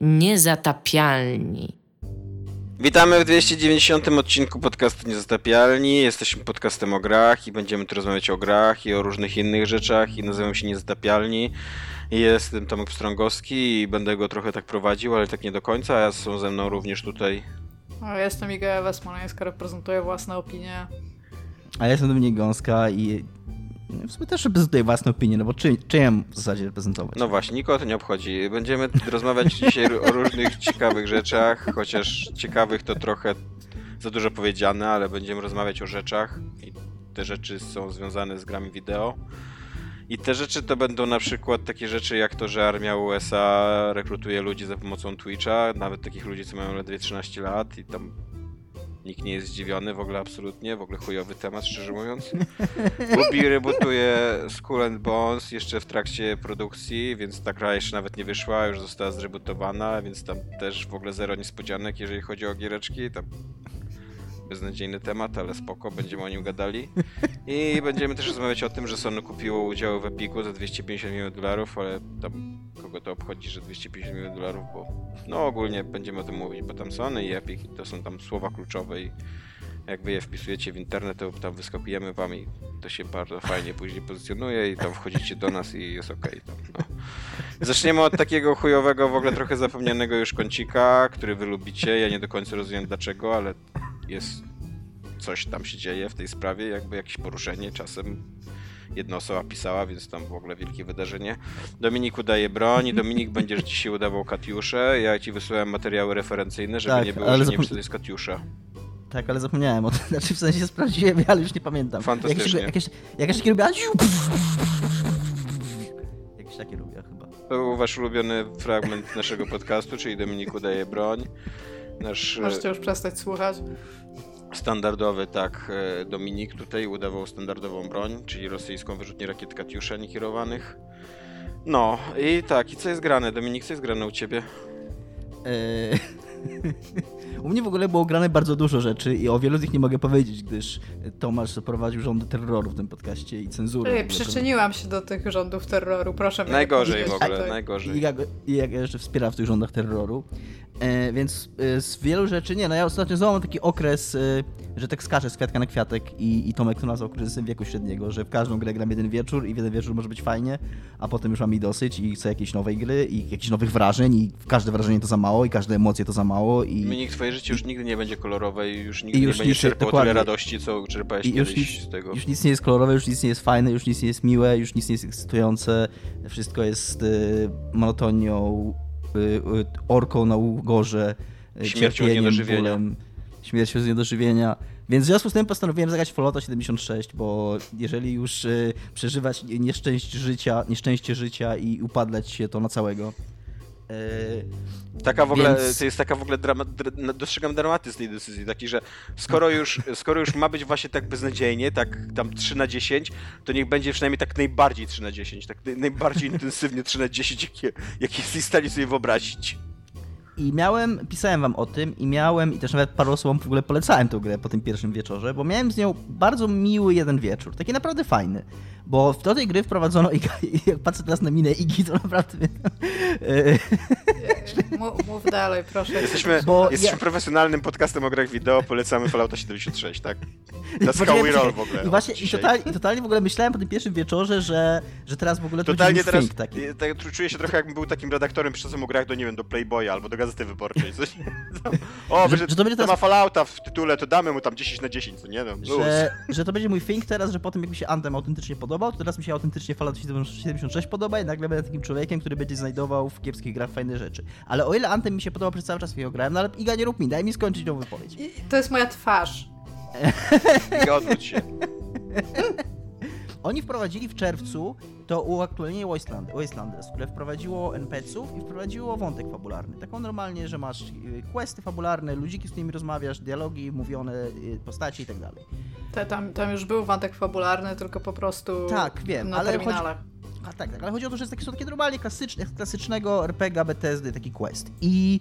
Niezatapialni. Witamy w 290 odcinku podcastu Niezatapialni. Jesteśmy podcastem o grach i będziemy tu rozmawiać o grach i o różnych innych rzeczach i nazywam się Niezatapialni. Jestem Tomek Pstrągowski i będę go trochę tak prowadził, ale tak nie do końca, a są ze mną również tutaj... Ja jestem Iga Westmoleńska, reprezentuję własne opinie. A ja jestem Dominik Gąska i w sumie też reprezentuję własne opinie, no bo czy, czy ja w zasadzie reprezentować? No właśnie, nikogo to nie obchodzi. Będziemy rozmawiać dzisiaj o różnych ciekawych rzeczach, chociaż ciekawych to trochę za dużo powiedziane, ale będziemy rozmawiać o rzeczach i te rzeczy są związane z grami wideo. I te rzeczy to będą na przykład takie rzeczy jak to, że armia USA rekrutuje ludzi za pomocą Twitcha, nawet takich ludzi, co mają ledwie 13 lat i tam Nikt nie jest zdziwiony w ogóle absolutnie, w ogóle chujowy temat, szczerze mówiąc. Ubi rebootuje Skull and Bones jeszcze w trakcie produkcji, więc ta gra jeszcze nawet nie wyszła, już została zrebootowana, więc tam też w ogóle zero niespodzianek, jeżeli chodzi o giereczki. Tam beznadziejny temat, ale spoko, będziemy o nim gadali. I będziemy też rozmawiać o tym, że Sony kupiło udziały w Epiku za 250 milionów dolarów, ale tam kogo to obchodzi, że 250 milionów dolarów, bo no ogólnie będziemy o tym mówić, bo tam Sony i Epic to są tam słowa kluczowe i jak wy je wpisujecie w internet, to tam wyskakujemy wam i to się bardzo fajnie później pozycjonuje i tam wchodzicie do nas i jest ok. Tam, no. Zaczniemy od takiego chujowego, w ogóle trochę zapomnianego już kącika, który wy lubicie. Ja nie do końca rozumiem dlaczego, ale jest coś tam się dzieje w tej sprawie, jakby jakieś poruszenie czasem jedna osoba pisała, więc tam w ogóle wielkie wydarzenie. Dominik udaje broń, Dominik będziesz dzisiaj udawał Katiuszę, ja ci wysyłałem materiały referencyjne, żeby tak, nie było, że zapom... nie wiem, to jest Katiusza. Tak, ale zapomniałem o tym, znaczy w sensie sprawdziłem, ale już nie pamiętam. Fantastycznie. Jakieś, jakieś, jakieś takie lubię... Jakieś takie lubię chyba. To był wasz ulubiony fragment naszego podcastu, czyli Dominik udaje broń. Nasz... Możecie już przestać słuchać. Standardowy, tak, e, Dominik tutaj udawał standardową broń, czyli rosyjską wyrzutnię rakiet Katiusza niekierowanych. No i tak, i co jest grane? Dominik, co jest grane u ciebie? Eee... U mnie w ogóle było grane bardzo dużo rzeczy i o wielu z nich nie mogę powiedzieć, gdyż Tomasz prowadził rządy terroru w tym podcaście i cenzurę. Ej, przyczyniłam się do tych rządów terroru, proszę mnie Najgorzej w ogóle, najgorzej. I jak, i jak jeszcze wspieram w tych rządach terroru. E, więc e, z wielu rzeczy, nie, no ja ostatnio znowu mam taki okres, e, że tak skaczę z kwiatka na kwiatek i, i Tomek to nazwał kryzysem wieku średniego, że w każdą grę gram jeden wieczór i w jeden wieczór może być fajnie, a potem już mam i dosyć i chcę jakiejś nowej gry i jakichś nowych wrażeń i każde wrażenie to za mało i każde emocje to za mało i... Minik, twoje życie już nigdy nie będzie kolorowe i już nigdy I już nie będziesz czerpał tyle radości, co czerpałeś I już, z tego. Już nic nie jest kolorowe, już nic nie jest fajne, już nic nie jest miłe, już nic nie jest ekscytujące, wszystko jest y, monotonią, y, y, orką na ugorze, śmiercią z niedożywienia. Bólem, śmiercią z niedożywienia. Więc w związku z tym postanowiłem zagrać Fallouta 76, bo jeżeli już y, przeżywać nieszczęście życia, nieszczęście życia i upadlać się to na całego. Y, taka w ogóle, Więc... to jest taka w ogóle drama, dostrzegam dramatyzm tej decyzji, taki, że skoro już, skoro już ma być właśnie tak beznadziejnie, tak tam 3 na 10, to niech będzie przynajmniej tak najbardziej 3 na 10, tak najbardziej intensywnie 3 na 10, jakie, jakie jesteś w stanie sobie wyobrazić. I miałem, pisałem wam o tym i miałem, i też nawet paru osobom w ogóle polecałem tę grę po tym pierwszym wieczorze, bo miałem z nią bardzo miły jeden wieczór, taki naprawdę fajny. Bo do tej gry wprowadzono, i jak patrzę teraz na minę Igi, to naprawdę... Mów, mów dalej, proszę. Jesteśmy, bo jesteśmy ja... profesjonalnym podcastem o grach wideo, polecamy Fallouta 76, tak? How we roll w ogóle. I właśnie, i totalnie, i totalnie w ogóle myślałem po tym pierwszym wieczorze, że, że teraz w ogóle to totalnie teraz, taki. Tak, czuję się trochę jakbym był takim redaktorem piszącym o grach do, nie wiem, do Playboya albo do Gazety Wyborczej. Coś. o, że, że, to, będzie teraz... ma Fallouta w tytule, to damy mu tam 10 na 10, co nie? No, że, że to będzie mój think teraz, że po tym jak mi się Anthem autentycznie podobał, to teraz mi się autentycznie Fallout 76 podoba i nagle będę takim człowiekiem, który będzie znajdował w kiepskich grach fajne rzeczy. Ale o ile Anthem mi się podobał przez cały czas, jak grałem, no ale Iga nie rób mi, daj mi skończyć tą wypowiedź. I to jest moja twarz. Iga, odwróć się. Oni wprowadzili w czerwcu to uaktualnienie Wasteland, Wastelanders, które wprowadziło NPC-ów i wprowadziło wątek fabularny. Taką normalnie, że masz y, questy fabularne, ludziki, z którymi rozmawiasz, dialogi mówione, y, postaci i tak dalej. tam, tam już był wątek fabularny, tylko po prostu tak, wiem, na ale terminalach. Chodzi... A tak, tak, ale chodzi o to, że jest taki, są takie normalnie klasyczne, klasycznego RPG Bethesdy, taki quest. I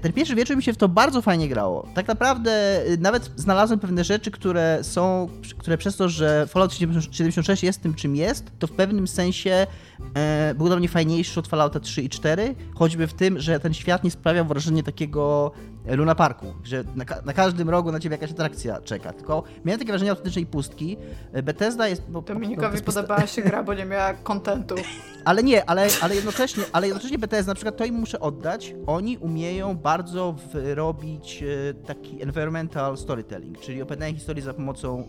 Ten pierwszy wieczór mi się w to bardzo fajnie grało. Tak naprawdę y, nawet znalazłem pewne rzeczy, które są, które przez to, że Fallout 76 jest tym, czym jest, to w pewnym sensie e, był dla mnie fajniejszy od Fallouta 3 i 4, choćby w tym, że ten świat nie sprawiał wrażenia takiego e, Luna Parku, że na, ka- na każdym rogu na ciebie jakaś atrakcja czeka, tylko miałem takie wrażenie autentycznej pustki. E, Bethesda jest... Bo, Dominikowi posta- podobała się gra, bo nie miała kontentu. ale nie, ale, ale, jednocześnie, ale jednocześnie Bethesda, na przykład to im muszę oddać, oni umieją bardzo robić taki environmental storytelling, czyli opowiadanie historii za pomocą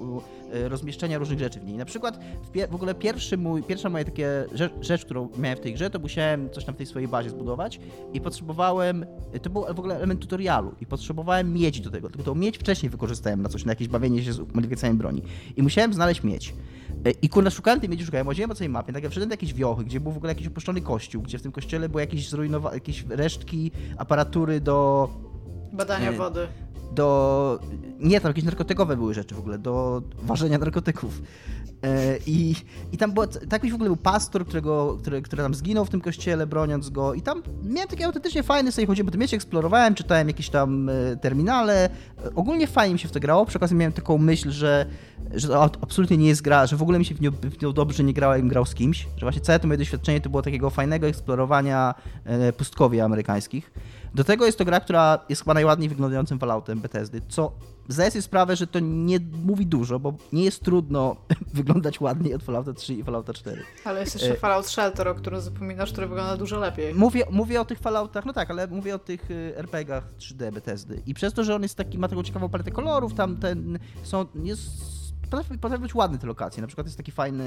e, rozmieszczenia różnych rzeczy w niej. Na przykład w, w ogóle pierwszy mój, pierwsza moja takie rzecz, rzecz, którą miałem w tej grze, to musiałem coś tam w tej swojej bazie zbudować i potrzebowałem, to był w ogóle element tutorialu i potrzebowałem miedź do tego, tylko tą miedź wcześniej wykorzystałem na coś, na jakieś bawienie się z modyfikacjami broni i musiałem znaleźć miedź. E, I kurna, szukałem tej miedzi, szukałem, chodziłem po całej mapie, tak jak wszedłem do jakiejś wiochy, gdzie był w ogóle jakiś opuszczony kościół, gdzie w tym kościele były jakieś zrujnowane, jakieś resztki aparatury do Badania Nie. wody. Do. Nie, tam jakieś narkotykowe były rzeczy w ogóle, do ważenia narkotyków. E, I, i tam było, tak w ogóle był pastor, którego, który, który tam zginął w tym kościele, broniąc go. I tam miałem takie autentycznie fajne sobie chodziłem po tym mieście, eksplorowałem, czytałem jakieś tam e, terminale. E, Ogólnie fajnie mi się w to grało. Przy okazji miałem taką myśl, że, że to ab- absolutnie nie jest gra, że w ogóle mi się w nią, w nią dobrze nie grało, jakbym grał z kimś. Że właśnie całe to moje doświadczenie to było takiego fajnego eksplorowania e, pustkowi amerykańskich. Do tego jest to gra, która jest chyba najładniej wyglądającym Falloutem Bethesdy, co zdaję sobie sprawę, że to nie mówi dużo, bo nie jest trudno wyglądać ładniej od Fallouta 3 i Fallouta 4. Ale jest jeszcze E. Fallout Shelter, o którym zapominasz, który wygląda dużo lepiej. Mówię, mówię o tych Falloutach, no tak, ale mówię o tych y, RPG-ach 3D Bethesdy. I przez to, że on jest taki, ma taką ciekawą paletę kolorów, tam ten, są, jest, potrafi, potrafi być ładne te lokacje. Na przykład jest taki fajny,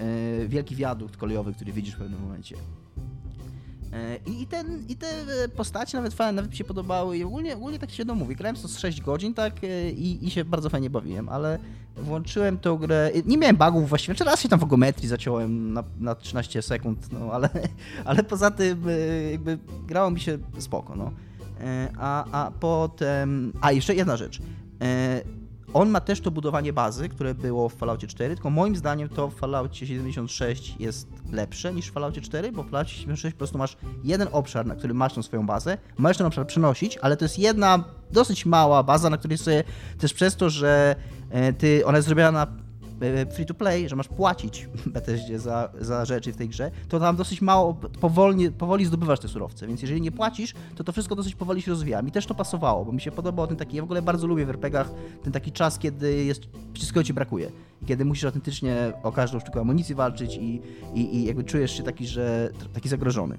y, wielki wiadukt kolejowy, który widzisz w pewnym momencie. E, I, ten, I te e, postacie nawet fajne, nawet mi się podobały i ogólnie, ogólnie tak się no mówi, grałem to z 6 godzin tak e, i, i się bardzo fajnie bawiłem, ale włączyłem tą grę, nie miałem bugów właściwie, czy raz się tam w ogometrii zaciąłem na, na 13 sekund, no ale, ale poza tym jakby grało mi się spoko, no. A, a potem, a jeszcze jedna rzecz, on ma też to budowanie bazy, które było w Falloutie 4, tylko moim zdaniem to w Falloutie 76 jest lepsze niż w Falloutie 4, bo w Falloutie 76 po prostu masz jeden obszar, na którym masz tą swoją bazę, możesz ten obszar przenosić, ale to jest jedna dosyć mała baza, na której sobie też przez to, że e, ty, ona jest zrobiona na free to play, że masz płacić Bethesdzie za, za rzeczy w tej grze, to tam dosyć mało, powolnie, powoli zdobywasz te surowce, więc jeżeli nie płacisz, to to wszystko dosyć powoli się rozwija. Mi też to pasowało, bo mi się podobał ten taki, ja w ogóle bardzo lubię w RPGach ten taki czas, kiedy jest, wszystkiego ci brakuje. Kiedy musisz autentycznie o każdą sztukę amunicji walczyć i, i, i jakby czujesz się taki, że taki zagrożony.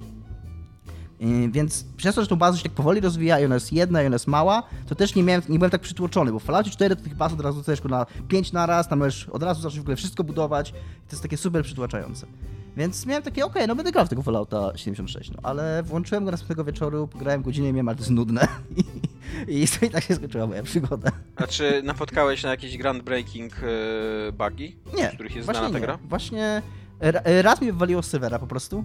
Yy, Więc przez to, że tą bazę się tak powoli rozwija i ona jest jedna i ona jest mała, to też nie, miałem, nie byłem tak przytłoczony, bo w Falloutie 4 to tych baz od razu też na 5 na raz, tam możesz od razu zacząć w ogóle wszystko budować i to jest takie super przytłaczające. Więc miałem takie, okej, no będę grał w tego Fallouta 76, no ale włączyłem go następnego wieczoru, pograłem godzinę i miałem, ale to jest nudne. I, i i tak się skończyła moja przygoda. A czy napotkałeś na jakiś groundbreaking e, bugi, Nie, z których jest właśnie znana ta nie. gra? Właśnie raz mi wywaliło z serwera po prostu.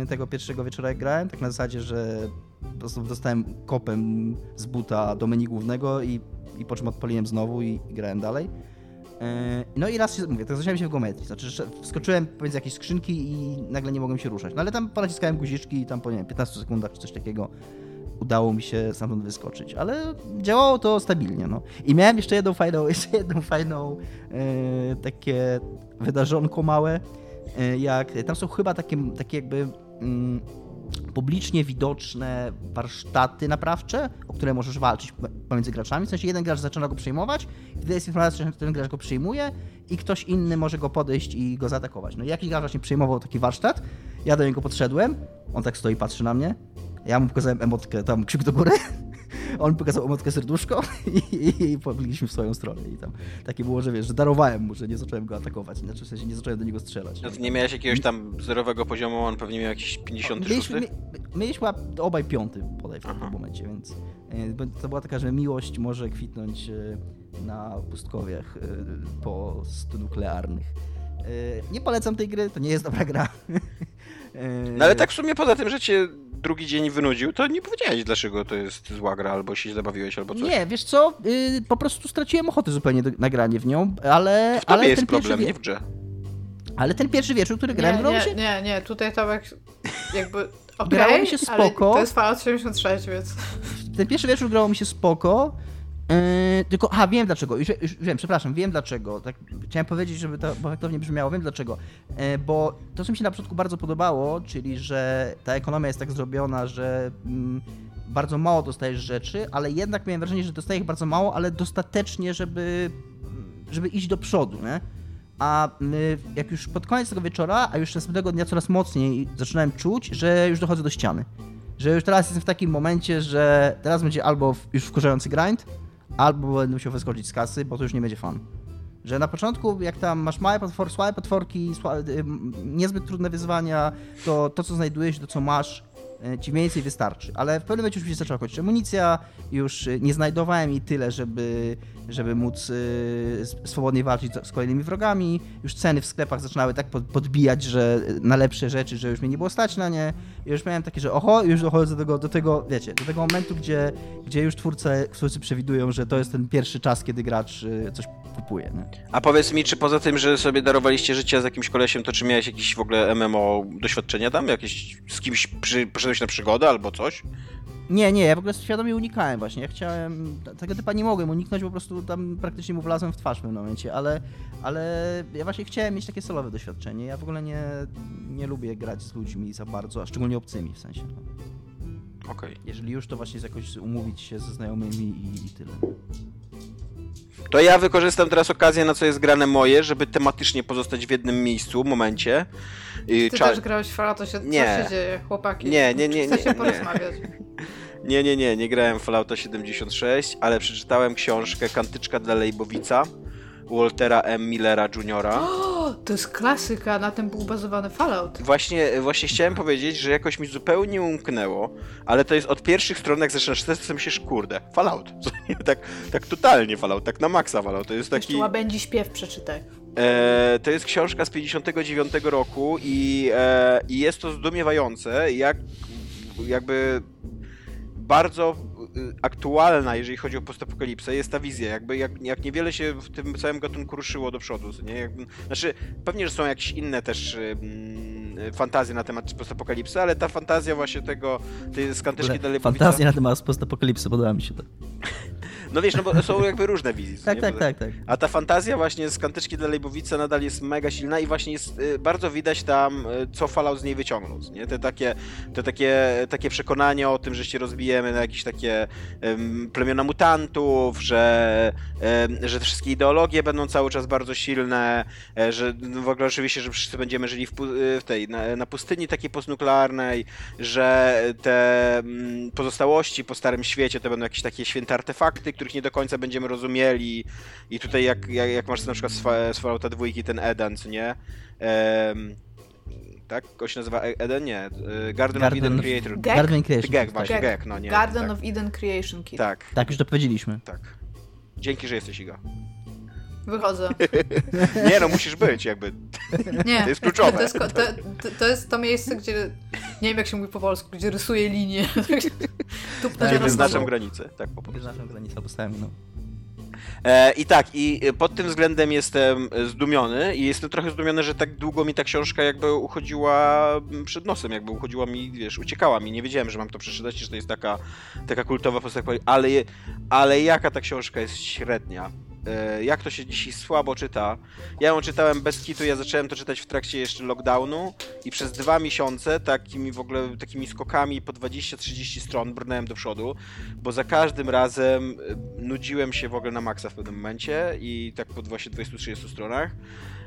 Yy, tego pierwszego wieczora jak grałem, tak na zasadzie, że po prostu dostałem kopem z buta do menu głównego i, i po czym odpaliłem znowu i, grałem dalej. Yy, No i raz się, mówię, tak zacząłem się w geometrii, znaczy wskoczyłem pomiędzy jakieś skrzynki i nagle nie mogłem się ruszać. No ale tam ponaciskałem guziczki i tam po nie wiem, 15 sekundach czy coś takiego udało mi się stamtąd wyskoczyć, ale działało to stabilnie, no. I miałem jeszcze jedną fajną, jeszcze jedną fajną e, takie wydarzonko małe, e, jak tam są chyba takie, takie jakby mm, publicznie widoczne warsztaty naprawcze, o które możesz walczyć pomiędzy graczami. W sensie jeden gracz zaczyna go przejmować, wtedy jest informacja, że ten gracz go przyjmuje i ktoś inny może go podejść i go zaatakować. No jakiś gracz właśnie przejmował taki warsztat, ja do niego podszedłem, on tak stoi, patrzy na mnie, ja mu pokazałem emotkę, tam krzyk do góry, on pokazał emotkę serduszko i, i, i pobiliśmy w swoją stronę. I tam takie było, że wiesz, że darowałem mu, że nie zacząłem go atakować, znaczy w sensie nie zacząłem do niego strzelać. No nie miałeś jakiegoś tam zerowego poziomu, on pewnie miał jakiś 56? Mieliśmy, mi, mieliśmy obaj piąty bodaj w tym momencie, więc e, to była taka, że miłość może kwitnąć e, na pustkowiach e, post nuklearnych. E, Nie polecam tej gry, to nie jest dobra gra. E, No ale tak w sumie poza tym, że cię drugi dzień wynudził, to nie powiedziałeś dlaczego to jest zła gra, albo się zabawiłeś, albo coś. Nie, wiesz co, y, po prostu straciłem ochotę zupełnie do, na granie w nią, ale, w ale, jest ten problem, pierwszy, nie w grze. ale ten pierwszy wieczór, który grałem, Nie, nie, się... nie, nie, tutaj Tomek jakby Okej, grało mi się ale spoko. to jest Fallout 76, więc... Ten pierwszy wieczór grało mi się spoko. Yy, tylko, a wiem dlaczego, już, już wiem, przepraszam, wiem dlaczego. Tak, chciałem powiedzieć, żeby to efektownie brzmiało, wiem dlaczego. Yy, bo to, co mi się na początku bardzo podobało, czyli że ta ekonomia jest tak zrobiona, że mm, bardzo mało dostajesz rzeczy, ale jednak miałem wrażenie, że dostajesz bardzo mało, ale dostatecznie, żeby, żeby iść do przodu, nie? A my, jak już pod koniec tego wieczora, a już następnego dnia coraz mocniej zaczynałem czuć, że już dochodzę do ściany. Że już teraz jestem w takim momencie, że teraz będzie albo już wkurzający grind, albo będę musiał wyskoczyć z kasy, bo to już nie będzie fan. Że na początku, jak tam masz małe potworki, słabe potworki, ym, niezbyt trudne wyzwania, to to, co znajdujesz, to co masz, y, ci mniej więcej wystarczy. Ale w pewnym momencie już mi się zaczęła kończyć amunicja, już y, nie znajdowałem jej tyle, żeby, żeby móc s- swobodnie walczyć z kolejnymi wrogami. Już ceny w sklepach zaczynały tak pod- podbijać, że na lepsze rzeczy, że już mnie nie było stać na nie. I już miałem takie, że oho, już dochodzę do tego, do tego, wiecie, do tego momentu, gdzie, gdzie już twórcy, twórcy przewidują, że to jest ten pierwszy czas, kiedy gracz coś kupuje. Nie? A powiedz mi, czy poza tym, że sobie darowaliście życie z jakimś kolesiem, to czy miałeś jakieś w ogóle MMO doświadczenia tam? Jakieś z kimś przy, na przygodę albo coś? Nie, nie, ja w ogóle świadomie unikałem właśnie. Ja chciałem, tego typa nie mogłem uniknąć, po prostu tam praktycznie mu wlazłem w twarz w pewnym momencie, ale, ale ja właśnie chciałem mieć takie solowe doświadczenie. Ja w ogóle nie, nie lubię grać z ludźmi za bardzo, a szczególnie obcymi w sensie. Okej. Jeżeli już, to właśnie jest jakoś umówić się ze znajomymi i, i tyle. To ja wykorzystam teraz okazję, na co jest grane moje, żeby tematycznie pozostać w jednym miejscu, momencie. I Ty cza- też grałeś w Fallouta, się, Nie. co się dzieje, chłopaki? Nie, nie, nie, nie, nie. porozmawiać. Nie, nie, nie, nie grałem w Fallouta 76, ale przeczytałem książkę Kantyczka dla Lejbowica Waltera M. Millera Jr. O, to jest klasyka, na tym był bazowany Fallout. Właśnie, właśnie chciałem powiedzieć, że jakoś mi zupełnie umknęło, ale to jest od pierwszych stron, jak zaczynasz czytać, to myślisz, kurde, Fallout. Tak, tak totalnie Fallout, tak na maksa Fallout. To jest taki... Jeszcze łabędzi śpiew przeczytaj. E, to jest książka z 59 roku i, e, i jest to zdumiewające, jak jakby bardzo aktualna, jeżeli chodzi o postapokalipsę, jest ta wizja, jakby jak, jak niewiele się w tym całym gatunku ruszyło do przodu, nie? Jakby, znaczy, pewnie, że są jakieś inne też y, mm, fantazje na temat postapokalipsy, ale ta fantazja właśnie tego, tej skantyczki dalej Fantazja na temat postapokalipsy, podoba mi się to. No wiesz, no bo są jakby różne wizje. Tak, tak, tak, tak. a ta fantazja właśnie z Kantyczki dla Lejbowica nadal jest mega silna i właśnie jest y, bardzo widać tam, y, co Fallout z niej wyciągnął, nie? Te takie, te takie, takie przekonanie o tym, że się rozbijemy na jakieś takie em, plemiona mutantów, że, em, że te wszystkie ideologie będą cały czas bardzo silne, e, że w ogóle oczywiście, że wszyscy będziemy żyli w, y, w tej, na, na pustyni takiej postnuklearnej, że te mm, pozostałości po Starym Świecie to będą jakieś takie święte artefakty, których nie do końca będziemy rozumieli i tutaj jak, jak, jak masz na przykład z Fa- z Fallouta dwójki ten Eden, co nie? Tak? On się nazywa E- Eden? Nie. Garden, Garden of Eden of- Creator. Gek? Garden Creation. Gek, tak. właśnie, Gek. Gek, no nie. Garden tak, of Eden Creation Kit. Tak, Tak, już to powiedzieliśmy. tak. Dzięki, że jesteś Iga. Wychodzę. Nie no, musisz być jakby. Nie. To jest kluczowe. To jest, to, to, to jest to miejsce, gdzie. Nie wiem jak się mówi po polsku, gdzie rysuję linię. Tupnę Gdzie wyznaczam granicę. Tak po prostu. Wyznaczam granicę postałem, no. E, I tak, i e, pod tym względem jestem e, zdumiony i jestem trochę zdumiony, że tak długo mi ta książka jakby uchodziła mm, przed nosem, jakby uchodziła mi, wiesz, uciekała mi. Nie wiedziałem, że mam to przeczytać, że to jest taka, taka kultowa postać, ale, ale jaka ta książka jest średnia. E, Jak to się dzisiaj słabo czyta. Ja ją czytałem bez kitu, ja zacząłem to czytać w trakcie jeszcze lockdownu i przez dwa miesiące takimi w ogóle takimi skokami po 20-30 stron brnąłem do przodu, bo za każdym razem e, nudziłem się w ogóle na maksa w pewnym momencie i tak po właśnie 20-30 stronach.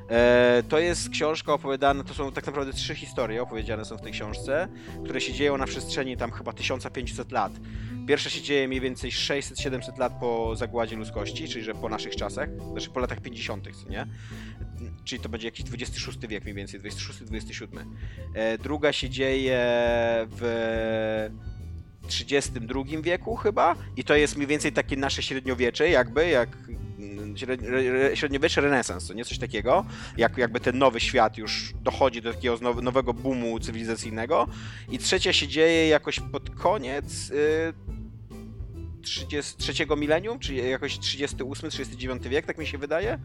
E, to jest książka opowiadana, to są tak naprawdę trzy historie opowiedziane są w tej książce, które się dzieją na przestrzeni tam chyba 1500 lat. Pierwsza się dzieje mniej więcej 600-700 lat po zagładzie ludzkości, czyli że po naszych czasach, znaczy po latach 50., co nie? Czyli to będzie jakiś 26 wiek mniej więcej, 26-27. E, druga się dzieje w 32 wieku chyba i to jest mniej więcej takie nasze średniowiecze jakby, jak średni- re- re- średniowiecze renesans, to nie coś takiego, jak jakby ten nowy świat już dochodzi do takiego nowego boomu cywilizacyjnego i trzecia się dzieje jakoś pod koniec y, 33 milenium, czy jakoś 38-39 wiek, tak mi się wydaje.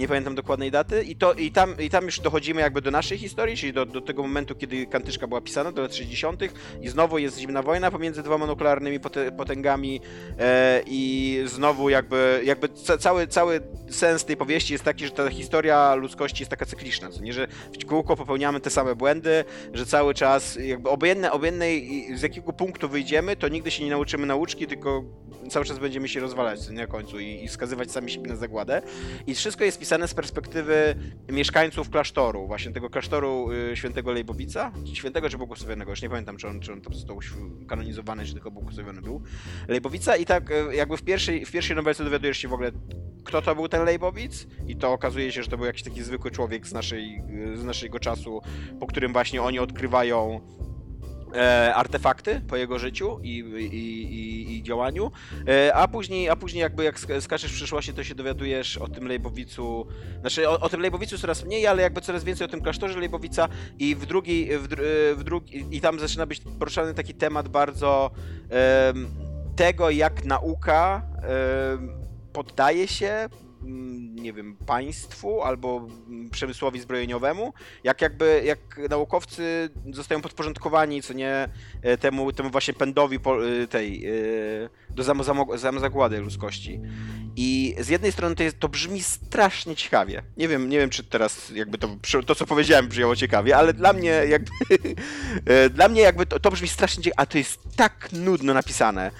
Nie pamiętam dokładnej daty, i, to, i, tam, i tam już dochodzimy jakby do naszej historii, czyli do, do tego momentu, kiedy Kantyczka była pisana, do lat 60. i znowu jest zimna wojna pomiędzy dwoma nuklearnymi potęgami e, i znowu jakby, jakby ca- cały, cały sens tej powieści jest taki, że ta historia ludzkości jest taka cykliczna, co nie, że w kółko popełniamy te same błędy, że cały czas jakby obojętne, obojętne z jakiego punktu wyjdziemy, to nigdy się nie nauczymy nauczki, tylko cały czas będziemy się rozwalać na końcu i, i skazywać sami siebie na zagładę. I wszystko jest pisane z perspektywy mieszkańców klasztoru, właśnie tego klasztoru y, świętego Lejbowica, świętego czy błogosławionego, już nie pamiętam, czy on, czy on tam został kanonizowany, czy tylko błogosławiony był. Lejbowica i tak y, jakby w pierwszej, w pierwszej nowelce dowiadujesz się w ogóle, kto to był ten Lejbowic i to okazuje się, że to był jakiś taki zwykły człowiek z, naszej, y, z naszego czasu, po którym właśnie oni odkrywają e, artefakty po jego życiu i, i, i, i działaniu, e, a później, a później jakby jak sk- skaczesz w przyszłości, to się dowiadujesz o tym Lejbowicu, znaczy o, o tym Lejbowicu coraz mniej, ale jakby coraz więcej o tym klasztorze Lejbowica i w drugiej, w, e, w drugi, i tam zaczyna być poruszany taki temat bardzo em, tego, jak nauka poddaje się nie wiem, państwu albo mm, przemysłowi zbrojeniowemu, jak jakby, jak naukowcy zostają podporządkowani, co nie, e, temu, temu właśnie pędowi po, e, tej, e, do samozagłady ludzkości. I z jednej strony to, jest, to brzmi strasznie ciekawie. Nie wiem, nie wiem, czy teraz jakby to, to co powiedziałem brzmiało ciekawie, ale dla mnie jakby, dla mnie jakby to, to brzmi strasznie ciekawie, a to jest tak nudno napisane.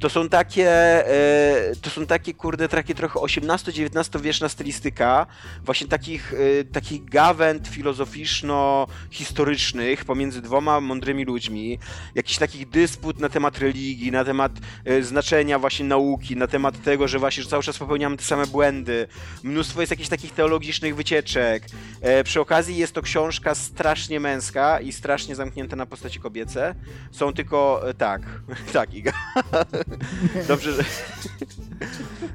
To są takie, e, to są takie, kurde, takie trochę XVIII-XIX wieczna stylistyka, właśnie takich, e, takich gawęd filozoficzno-historycznych pomiędzy dwoma mądrymi ludźmi, jakiś takich dysput na temat religii, na temat e, znaczenia właśnie nauki, na temat tego, że właśnie że cały czas popełniamy te same błędy. Mnóstwo jest jakichś takich teologicznych wycieczek. Przy okazji jest to książka strasznie męska i strasznie zamknięta na postaci kobiece. Są tylko, tak, tak Iga. Dobrze, że...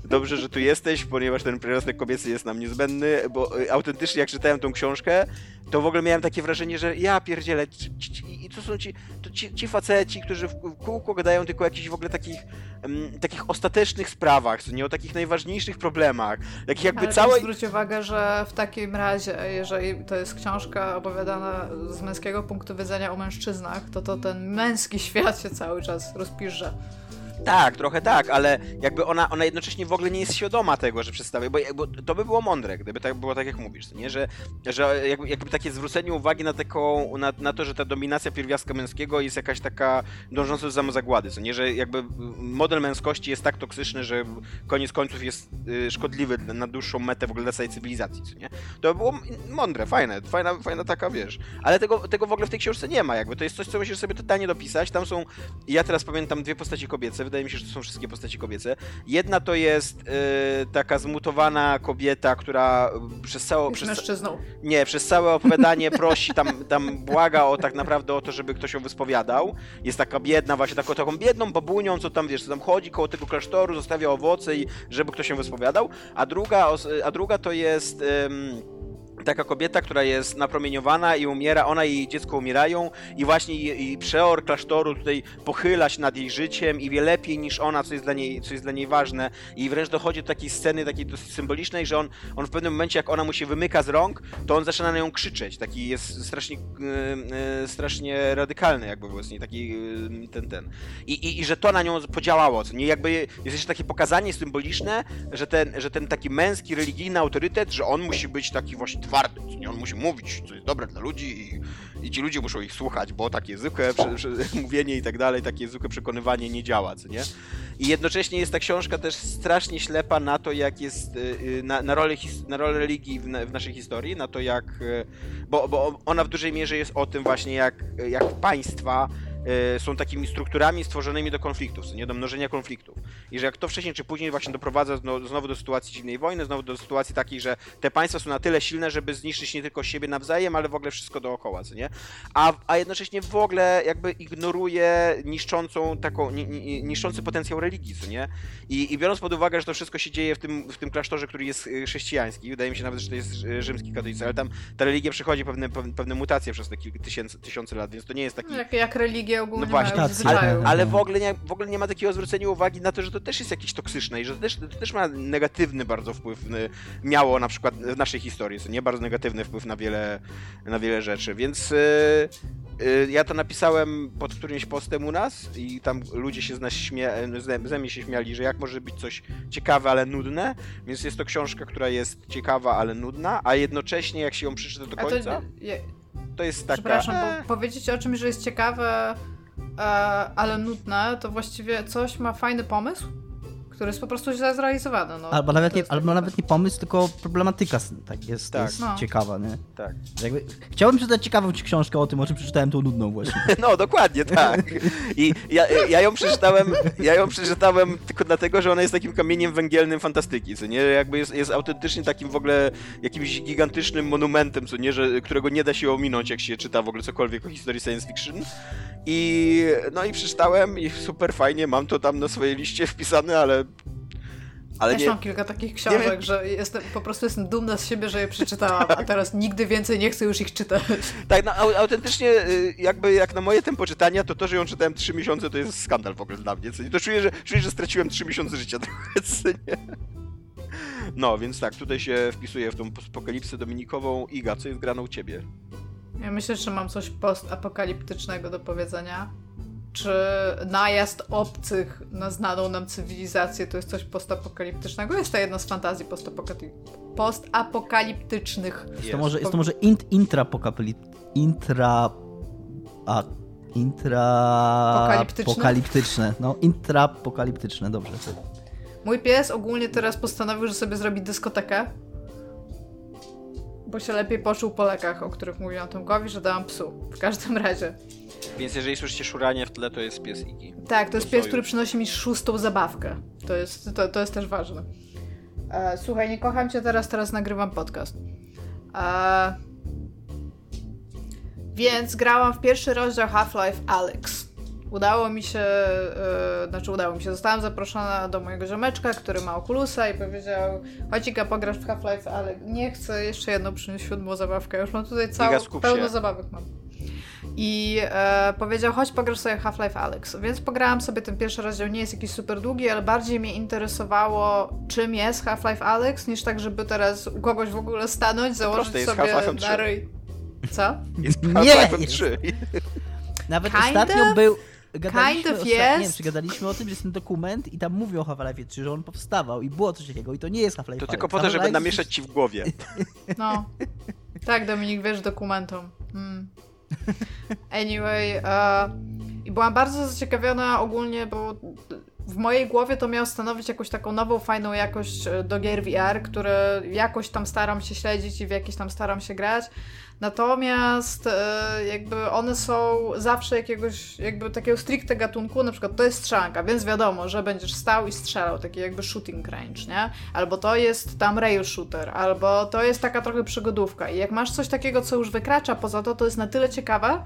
Dobrze, że tu jesteś, ponieważ ten przyrostek kobiecy jest nam niezbędny, bo y, autentycznie jak czytałem tą książkę, to w ogóle miałem takie wrażenie, że ja pierdzielę, i to są ci, to ci, ci faceci, którzy w kółko gadają tylko o jakichś w ogóle takich, em, takich ostatecznych sprawach, co nie o takich najważniejszych problemach, takich jakby Ale całej... zwróć uwagę, że w takim razie, jeżeli to jest książka opowiadana z męskiego punktu widzenia o mężczyznach, to to ten męski świat się cały czas rozpisze. Tak, trochę tak, ale jakby ona, ona jednocześnie w ogóle nie jest świadoma tego, że przedstawia, bo, bo to by było mądre, gdyby tak było tak jak mówisz, nie? Że, że jakby, jakby takie zwrócenie uwagi na taką, na, na to, że ta dominacja pierwiastka męskiego jest jakaś taka dążąca do samozagłady, co nie? Że jakby model męskości jest tak toksyczny, że koniec końców jest y, szkodliwy na dłuższą metę w ogóle dla całej cywilizacji, co nie? To by było mądre, fajne, fajna, fajna taka, wiesz, ale tego, tego w ogóle w tej książce nie ma, jakby to jest coś, co musisz sobie totalnie dopisać, tam są ja teraz pamiętam dwie postaci kobiece, wydaje mi się, że to są wszystkie postaci kobiece. Jedna to jest y, taka zmutowana kobieta, która przez całe... Przez, mężczyzną. nie, przez całe opowiadanie prosi, tam, tam błaga o tak naprawdę o to, żeby ktoś ją wyspowiadał. Jest taka biedna, właśnie taką, taką biedną babunią, co tam, wiesz, co tam chodzi koło tego klasztoru, zostawia owoce i żeby ktoś ją wyspowiadał. A druga, a druga to jest... ym, taka kobieta, która jest napromieniowana i umiera, ona i jej dziecko umierają i właśnie i, przeor klasztoru tutaj pochyla się nad jej życiem i wie lepiej niż ona, co jest dla niej, co jest dla niej ważne. I wręcz dochodzi do takiej sceny, takiej dosyć symbolicznej, że on, on w pewnym momencie, jak ona mu się wymyka z rąk, to on zaczyna na nią krzyczeć, taki jest strasznie, yy, strasznie radykalny jakby właśnie, taki yy, ten, ten. I, i, I że to na nią podziałało, co nie, jakby jest jeszcze takie pokazanie symboliczne, że ten, że ten taki męski, religijny autorytet, że on musi być taki właśnie nie, on musi mówić, co jest dobre dla ludzi i, i ci ludzie muszą ich słuchać, bo takie zwykłe mówienie i tak dalej, takie zwykłe przekonywanie nie działa, co nie? I jednocześnie jest ta książka też strasznie ślepa na to, jak jest, y, y, na, na, rolę, na rolę religii w, na, w naszej historii, na to jak, y, bo, bo ona w dużej mierze jest o tym właśnie, jak, jak państwa są takimi strukturami stworzonymi do konfliktów, nie do mnożenia konfliktów. I że jak to wcześniej czy później właśnie doprowadza zno, znowu do sytuacji zimnej wojny, znowu do sytuacji takiej, że te państwa są na tyle silne, żeby zniszczyć nie tylko siebie nawzajem, ale w ogóle wszystko dookoła, nie? A, a jednocześnie w ogóle jakby ignoruje niszczącą taką, ni, ni, niszczący potencjał religii, nie? I, I biorąc pod uwagę, że to wszystko się dzieje w tym, w tym klasztorze, który jest y, chrześcijański, wydaje mi się nawet, że to jest y, rzymski katolicy, ale tam ta religia przechodzi pewne, pewne, mutacje przez te kilka tysiące lat, więc to nie jest taki... Jak, jak religia religie ogólnie No właśnie, mają tak. Ale w ogóle, nie, w ogóle nie ma takiego zwrócenia uwagi na to, że to też jest jakieś toksyczne i że to też, to też ma negatywny bardzo wpływ, y, miało na przykład w naszej historii, co nie? Bardzo negatywny wpływ na wiele, na wiele rzeczy, więc y, y, ja to napisałem pod którymś postem u nas i tam ludzie się z nas śmie ze, ze mnie się śmiali, że jak może być coś ciekawe, ale nudne, więc jest to książka, która jest ciekawa, ale nudna, a jednocześnie jak się ją przeczyta do A to, końca, je, to jest taka... przepraszam, e, bo powiedzieć o czymś, że jest ciekawe, e, ale nudne, to właściwie coś ma fajny pomysł, który jest po prostu źle zrealizowany. No, Albo nawet, nie, albo nawet nie pomysł, tylko problematyka tak jest, Tak. jest No. ciekawa, nie? tak. Jakby, chciałbym przeczytać ciekawą ci książkę o tym, o czym przeczytałem tą nudną właśnie. No, dokładnie, tak. I ja, ja ją przeczytałem, ja ją przeczytałem tylko dlatego, że ona jest takim kamieniem węgielnym fantastyki, co nie? Jakby jest, jest autentycznie takim w ogóle jakimś gigantycznym monumentem, co nie? Że, którego nie da się ominąć, jak się czyta w ogóle cokolwiek o historii science fiction. I no i przeczytałem i super fajnie, mam to tam na swojej liście wpisane, ale ale Też nie, mam kilka takich książek, wiem. że jestem, po prostu jestem dumna z siebie, że je przeczytałam, a teraz nigdy więcej nie chcę już ich czytać. tak, no, au- autentycznie y, jakby jak na moje tempo czytania, to to, że ją czytałem 3 miesiące, to jest skandal w ogóle dla mnie. Co nie? To czuję, że, czuję, że straciłem 3 miesiące życia trochę, co nie? No, więc tak, tutaj się wpisuje w tą apokalipsę dominikową. Iga, co jest grane u ciebie? Ja myślę, że mam coś postapokaliptycznego do powiedzenia. Czy najazd obcych na znaną nam cywilizację to jest coś postapokaliptycznego? Jest to jedna z fantazji postapokali- postapokaliptycznych. Jest to może, jest to może int, intrapokapeli... Intra... A... Intra... Pokaliptyczne. No, intrapokaliptyczne, dobrze. Mój pies ogólnie teraz postanowił, że sobie zrobi dyskotekę. Bo się lepiej poczuł po lekach, o których mówiłam Tomkowi, że dałam psu. W każdym razie. Więc jeżeli słyszycie szuranie w tle, to jest pies Igi. Tak, to jest pies, który przynosi mi szóstą zabawkę. To jest, to, to jest też ważne. E, słuchaj, nie kocham cię teraz, teraz nagrywam podcast. E, więc grałam w pierwszy rozdział Half-Life Alyx. Udało mi się, e, znaczy udało mi się, zostałam zaproszona do mojego ziomeczka, który ma okulusa i powiedział chodź Iga, pograsz w Half-Life Alyx. Nie chcę jeszcze jedną przynieść siódmą zabawkę, już mam tutaj całą, pełno zabawek mam. I e, powiedział, chodź pograsz sobie Half-Life Alyx. Więc pograłam sobie ten pierwszy rozdział, nie jest jakiś super długi, ale bardziej mnie interesowało, czym jest Half-Life Alyx, niż tak, żeby teraz u kogoś w ogóle stanąć, założyć proste, jest sobie Half-Life'em 3. na ryj. Co? Jest Nie, Half-Life jest- 3. Nawet Kind ostatnio of? był... Gadaliśmy Kind of osta- Nie wiem, jest. czy gadaliśmy o tym, że jest ten dokument i tam mówią o Half-Life 3, że on powstawał i było coś takiego i to nie jest Half-Life To tylko po to, żeby namieszać ci w głowie. No. Tak, Dominik, wiesz, dokumentom. Mm. Anyway, e, i byłam bardzo zaciekawiona ogólnie, bo w mojej głowie to miało stanowić jakąś taką nową, fajną jakość e, do gier VR, które jakoś tam staram się śledzić i w jakieś tam staram się grać. Natomiast e, jakby one są zawsze jakiegoś, jakby takiego stricte gatunku, na przykład to jest strzelanka, więc wiadomo, że będziesz stał i strzelał, taki jakby shooting range, nie? Albo to jest tam rail shooter, albo to jest taka trochę przygodówka. I jak masz coś takiego, co już wykracza poza to, to jest na tyle ciekawe,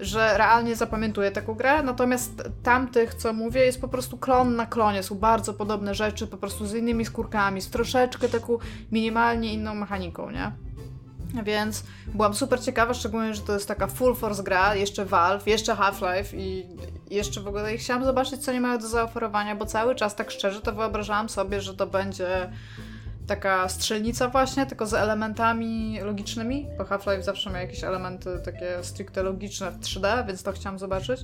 że realnie zapamiętuję taką grę, natomiast tamtych, co mówię, jest po prostu klon na klonie, są bardzo podobne rzeczy, po prostu z innymi skórkami, z troszeczkę taką minimalnie inną mechaniką, nie? Więc byłam super ciekawa, szczególnie, że to jest taka full force gra, jeszcze Valve, jeszcze Half-Life i jeszcze w ogóle chciałam zobaczyć, co nie mają do zaoferowania, bo cały czas tak szczerze to wyobrażałam sobie, że to będzie taka strzelnica właśnie, tylko z elementami logicznymi, bo Half-Life zawsze ma jakieś elementy takie stricte logiczne w 3D, więc to chciałam zobaczyć.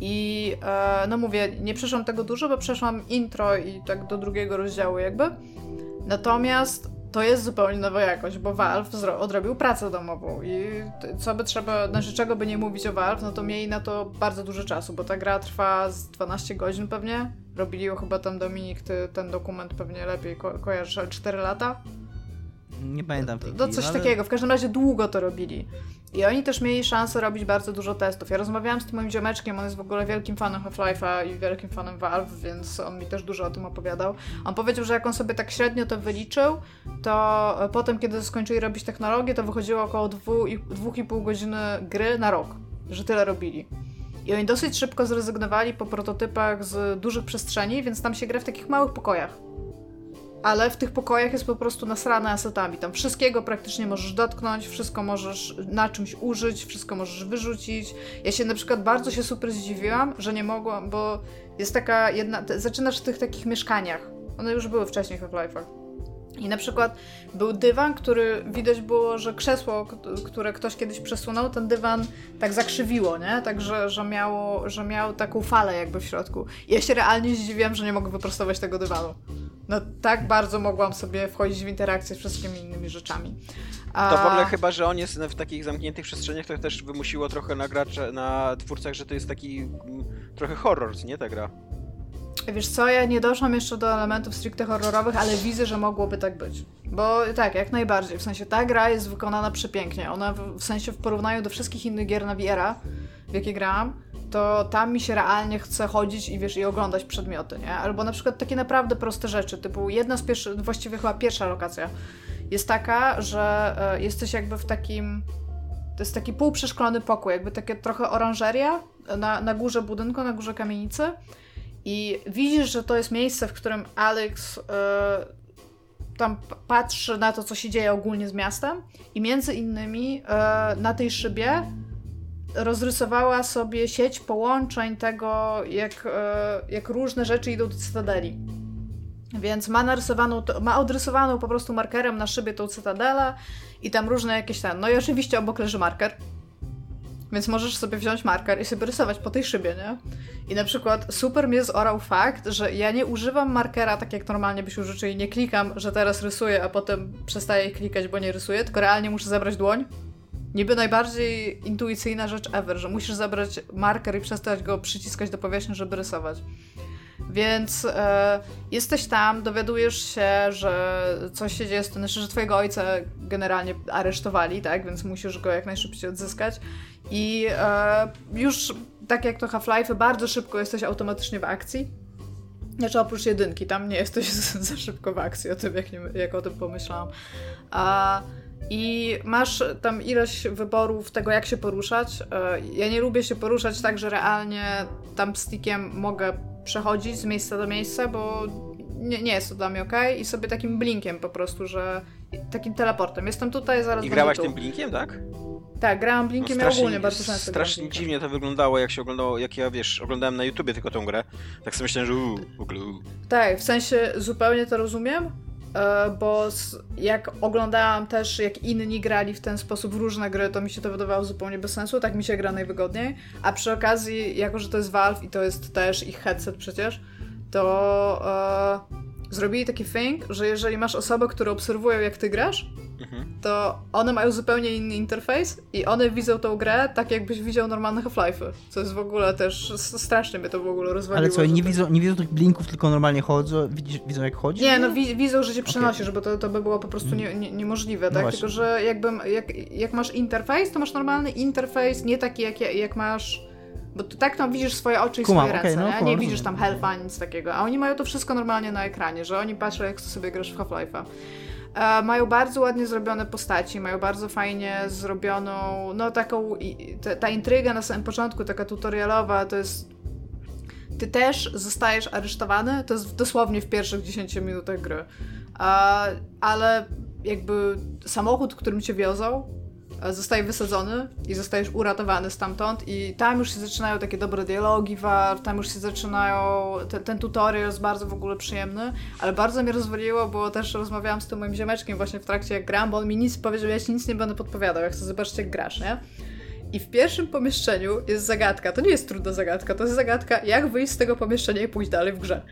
I e, no mówię, nie przeszłam tego dużo, bo przeszłam intro i tak do drugiego rozdziału jakby. Natomiast to jest zupełnie nowa jakość, bo Valve odrobił pracę domową i co by trzeba, znaczy czego by nie mówić o Valve, no to mieli na to bardzo dużo czasu, bo ta gra trwa z 12 godzin pewnie. Robili ją chyba tam Dominik, ty ten dokument pewnie lepiej ko- kojarzysz, ale 4 lata? Nie pamiętam tej No coś ale- takiego, w każdym razie długo to robili. I oni też mieli szansę robić bardzo dużo testów. Ja rozmawiałam z tym moim ziomeczkiem, on jest w ogóle wielkim fanem Half-Life'a i wielkim fanem Valve, więc on mi też dużo o tym opowiadał. On powiedział, że jak on sobie tak średnio to wyliczył, to e, potem, kiedy skończyli robić technologię, to wychodziło około 2,5 godziny gry na rok, że tyle robili. I oni dosyć szybko zrezygnowali po prototypach z dużych przestrzeni, więc tam się gra w takich małych pokojach. Ale w tych pokojach jest po prostu nasrane asetami. Tam wszystkiego praktycznie możesz dotknąć, wszystko możesz na czymś użyć, wszystko możesz wyrzucić. Ja się na przykład bardzo się super zdziwiłam, że nie mogłam, bo jest taka jedna... Zaczynasz w tych takich mieszkaniach. One już były wcześniej w Half-Life'ach. I na przykład był dywan, który widać było, że krzesło, które ktoś kiedyś przesunął, ten dywan tak zakrzywiło, nie? Tak, że, miało, że miał taką falę jakby w środku. I ja się realnie zdziwiłam, że nie mogę wyprostować tego dywanu. No tak bardzo mogłam sobie wchodzić w interakcję z wszystkimi innymi rzeczami. A... To w ogóle chyba, że on jest w takich zamkniętych przestrzeniach, to też wymusiło trochę na gracze, na twórcach, że to jest taki mm, trochę horror, nie ta gra? Wiesz co, ja nie doszłam jeszcze do elementów stricte horrorowych, ale widzę, że mogłoby tak być. Bo tak, jak najbardziej. W sensie ta gra jest wykonana przepięknie. Ona w, w sensie w porównaniu do wszystkich innych gier na VR-a, w jakie grałam, to tam mi się realnie chce chodzić i wiesz, i oglądać przedmioty, nie? Albo na przykład takie naprawdę proste rzeczy, typu jedna z pierwszych, właściwie chyba pierwsza lokacja jest taka, że e, jesteś jakby w takim to jest taki półprzeszklony pokój, jakby takie trochę oranżeria na, na górze budynku, na górze kamienicy. I widzisz, że to jest miejsce, w którym Alex e, tam patrzy na to, co się dzieje ogólnie z miastem. I między innymi e, na tej szybie rozrysowała sobie sieć połączeń tego, jak, e, jak różne rzeczy idą do Cytadeli. Więc ma narysowaną, ma odrysowaną po prostu markerem na szybie tą cytadelę i tam różne jakieś ten. No i oczywiście obok leży marker. Więc możesz sobie wziąć marker i sobie rysować po tej szybie, nie? I na przykład super mnie zorał fakt, że ja nie używam markera tak jak normalnie byś użył, czyli nie klikam, że teraz rysuję, a potem przestaję klikać, bo nie rysuję, tylko realnie muszę zabrać dłoń. Niby najbardziej intuicyjna rzecz ever, że musisz zabrać marker i przestać go przyciskać do powierzchni, żeby rysować. Więc e, jesteś tam, dowiadujesz się, że coś się dzieje z tym, znaczy, że twojego ojca generalnie aresztowali, tak? Więc musisz go jak najszybciej odzyskać. I e, już tak jak to Half-Life, bardzo szybko jesteś automatycznie w akcji. Znaczy oprócz jedynki, tam nie jesteś za szybko w akcji, o tym jak, nie, jak o tym pomyślałam. A, I masz tam ileś wyborów tego, jak się poruszać. E, Ja nie lubię się poruszać tak, że realnie tam stickiem mogę przechodzić z miejsca do miejsca, bo nie, nie jest to dla mnie ok. I sobie takim blinkiem po prostu, że takim teleportem. Jestem tutaj, zaraz I grałaś tu. tym blinkiem, tak? Tak, grałam blinkiem No i ogólnie bardzo często strasznie dziwnie to wyglądało, jak się oglądało, jak ja, wiesz, oglądałem na YouTubie tylko tą grę. Tak sobie myślałem, że uuu, w ogóle uuu. Tak, w sensie zupełnie to rozumiem, bo s- jak oglądałam też, jak inni grali w ten sposób różne gry, to mi się to wydawało zupełnie bez sensu, tak mi się gra najwygodniej. A przy okazji, jako że to jest Valve i to jest też ich headset przecież, to e, zrobili taki thing, że jeżeli masz osobę, które obserwują jak ty grasz, Mhm. to one mają zupełnie inny interfejs i one widzą tą grę tak, jakbyś widział normalne Half-Life'y. Co jest w ogóle też, strasznie mnie to w ogóle rozwaliło. Ale co, nie to- widzą, nie widzą tych blinków, tylko normalnie chodzą, widzą jak chodzi? Nie, no wi- widzą, że się przenosisz, bo to, to by było po prostu nie, nie, niemożliwe, No tak? właśnie. Tylko, że jakbym, jak, jak masz interfejs, to masz normalny interfejs, nie taki jak, jak masz... Bo ty tak tam widzisz swoje oczy i Kumam, swoje ręce, no, nie? nie widzisz tam health'a, nic takiego. A oni mają to wszystko normalnie na ekranie, że oni patrzą, jak sobie grasz w Half-Life'a. E, mają bardzo ładnie zrobione postaci, mają bardzo fajnie zrobioną, no taką, i- ta, ta intryga na samym początku, taka tutorialowa, to jest ty też zostajesz aresztowany, to jest dosłownie w pierwszych 10 minutach gry. A, ale jakby samochód, którym cię wiozą, e, zostaje wysadzony i zostajesz uratowany stamtąd i tam już się zaczynają takie dobre dialogi, war, tam już się zaczynają, ten, ten tutorial jest bardzo w ogóle przyjemny, ale bardzo mnie rozwaliło, bo też rozmawiałam z tym moim ziomeczkiem właśnie w trakcie jak gram, bo on mi nic powiedział, ja ci nic nie będę podpowiadał, ja chcę zobaczyć jak grasz, nie? I w pierwszym pomieszczeniu jest zagadka. To nie jest trudna zagadka, to jest zagadka, jak wyjść z tego pomieszczenia i pójść dalej w grze.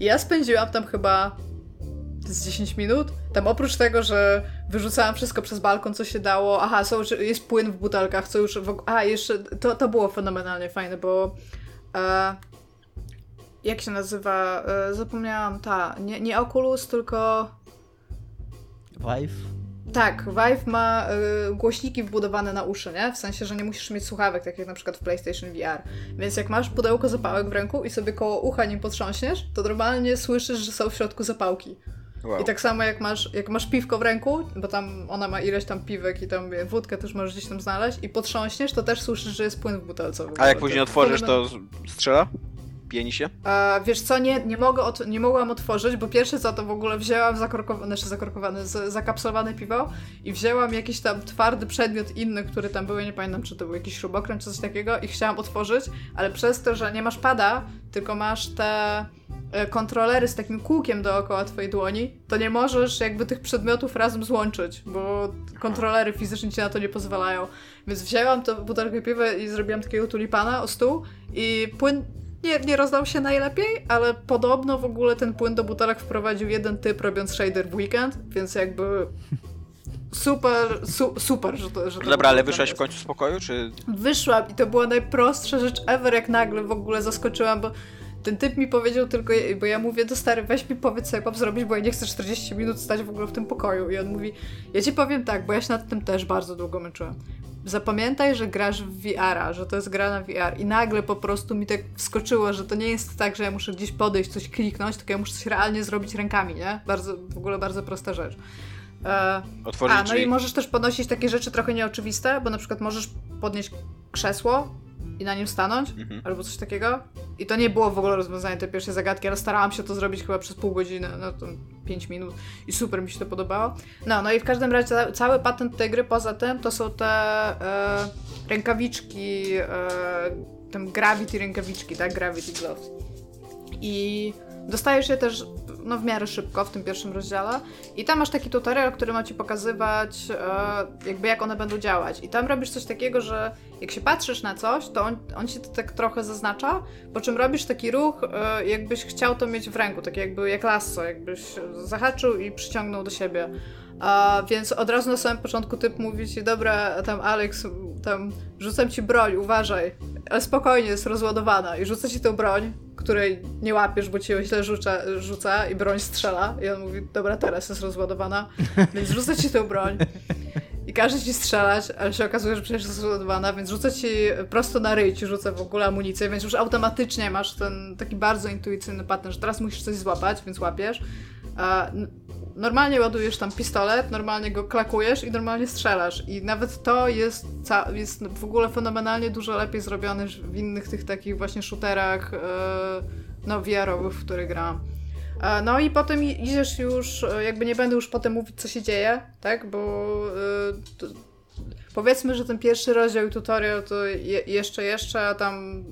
I ja spędziłam tam chyba z 10 minut. Tam oprócz tego, że wyrzucałam wszystko przez balkon, co się dało. Aha, są, jest płyn w butelkach, co już. W, og- a, jeszcze to, to było fenomenalnie fajne, bo. E, jak się nazywa? E, zapomniałam ta. Nie, nie Oculus, tylko. Vive? Tak, Vive ma y, głośniki wbudowane na uszy, nie? W sensie, że nie musisz mieć słuchawek, tak jak na przykład w PlayStation VR. Więc jak masz pudełko zapałek w ręku i sobie koło ucha nim potrząśniesz, to normalnie słyszysz, że są w środku zapałki. Wow. I tak samo jak masz, jak masz piwko w ręku, bo tam ona ma ileś tam piwek i tam wódkę też możesz gdzieś tam znaleźć i potrząśniesz, to też słyszysz, że jest płyn w butelce. w A jak później otworzysz, to- to strzela? E, wiesz co, nie, nie, mogę ot- nie mogłam otworzyć, bo pierwsze co to w ogóle wzięłam zakorkowane, znaczy zakorkowane, z, piwo i wzięłam jakiś tam twardy przedmiot inny, który tam był, ja nie pamiętam czy to był jakiś śrubokręt czy coś takiego i chciałam otworzyć, ale przez to, że nie masz pada, tylko masz te e, kontrolery z takim kółkiem dookoła twojej dłoni, to nie możesz jakby tych przedmiotów razem złączyć, bo kontrolery fizycznie ci na to nie pozwalają. Więc wzięłam to butelkę piwa i zrobiłam takiego tulipana o stół i płyn nie, nie rozdał się najlepiej, ale podobno w ogóle ten płyn do butelek wprowadził jeden typ robiąc shader w weekend, więc jakby super, su, super, że to, że to Dobra, ale wyszłaś w końcu z pokoju, czy... Wyszłam i to była najprostsza rzecz ever, jak nagle w ogóle zaskoczyłam, bo ten typ mi powiedział tylko, bo ja mówię, to stary, weź mi powiedz, co ja mam zrobić, bo ja nie chcę 40 minut stać w ogóle w tym pokoju. I on mówi, ja ci powiem tak, bo ja się nad tym też bardzo długo męczyłam. Zapamiętaj, że grasz w VR-a, że to jest gra na VR. I nagle po prostu mi tak wskoczyło, że to nie jest tak, że ja muszę gdzieś podejść, coś kliknąć, tylko ja muszę coś realnie zrobić rękami, nie? Bardzo, w ogóle bardzo prosta rzecz. E, Otworzyć a, no i możesz też podnosić takie rzeczy trochę nieoczywiste, bo na przykład możesz podnieść krzesło i na nim stanąć, Mhm. albo coś takiego. I to nie było w ogóle rozwiązanie tej pierwszej zagadki, ale starałam się to zrobić chyba przez pół godziny, no to 5 minut i super mi się to podobało. No, no i w każdym razie ca- cały patent tej gry poza tym to są te e, rękawiczki, e, tam Gravity rękawiczki, tak? Gravity Gloves. I dostajesz je też no, w miarę szybko w tym pierwszym rozdziale. I tam masz taki tutorial, który ma ci pokazywać, e, jakby jak one będą działać. I tam robisz coś takiego, że jak się patrzysz na coś, to on, on ci to tak trochę zaznacza, po czym robisz taki ruch, e, jakbyś chciał to mieć w ręku, tak jakby jak lasso, jakbyś zahaczył i przyciągnął do siebie. A, więc od razu na samym początku typ mówi ci, dobra, tam Alex, tam rzucam ci broń, uważaj, ale spokojnie, jest rozładowana. I rzuca ci tą broń, której nie łapiesz, bo ci ją źle rzuca, rzuca i broń strzela. I on mówi, dobra, teraz jest rozładowana, więc rzuca ci tą broń i każe ci strzelać, ale się okazuje, że przecież jest rozładowana, więc rzuca ci prosto na ryj, ci rzuca w ogóle amunicję, więc już automatycznie masz ten taki bardzo intuicyjny pattern, że teraz musisz coś złapać, więc łapiesz. Normalnie ładujesz tam pistolet, normalnie go klakujesz i normalnie strzelasz. I nawet to jest, jest w ogóle fenomenalnie dużo lepiej zrobione w innych tych takich właśnie shooterach, e, no VR-owych, w które grałam. E, No i potem idziesz już, e, jakby nie będę już potem mówić, co się dzieje, tak, bo powiedzmy, że ten pierwszy rozdział i tutorial to je, jeszcze, jeszcze, a tam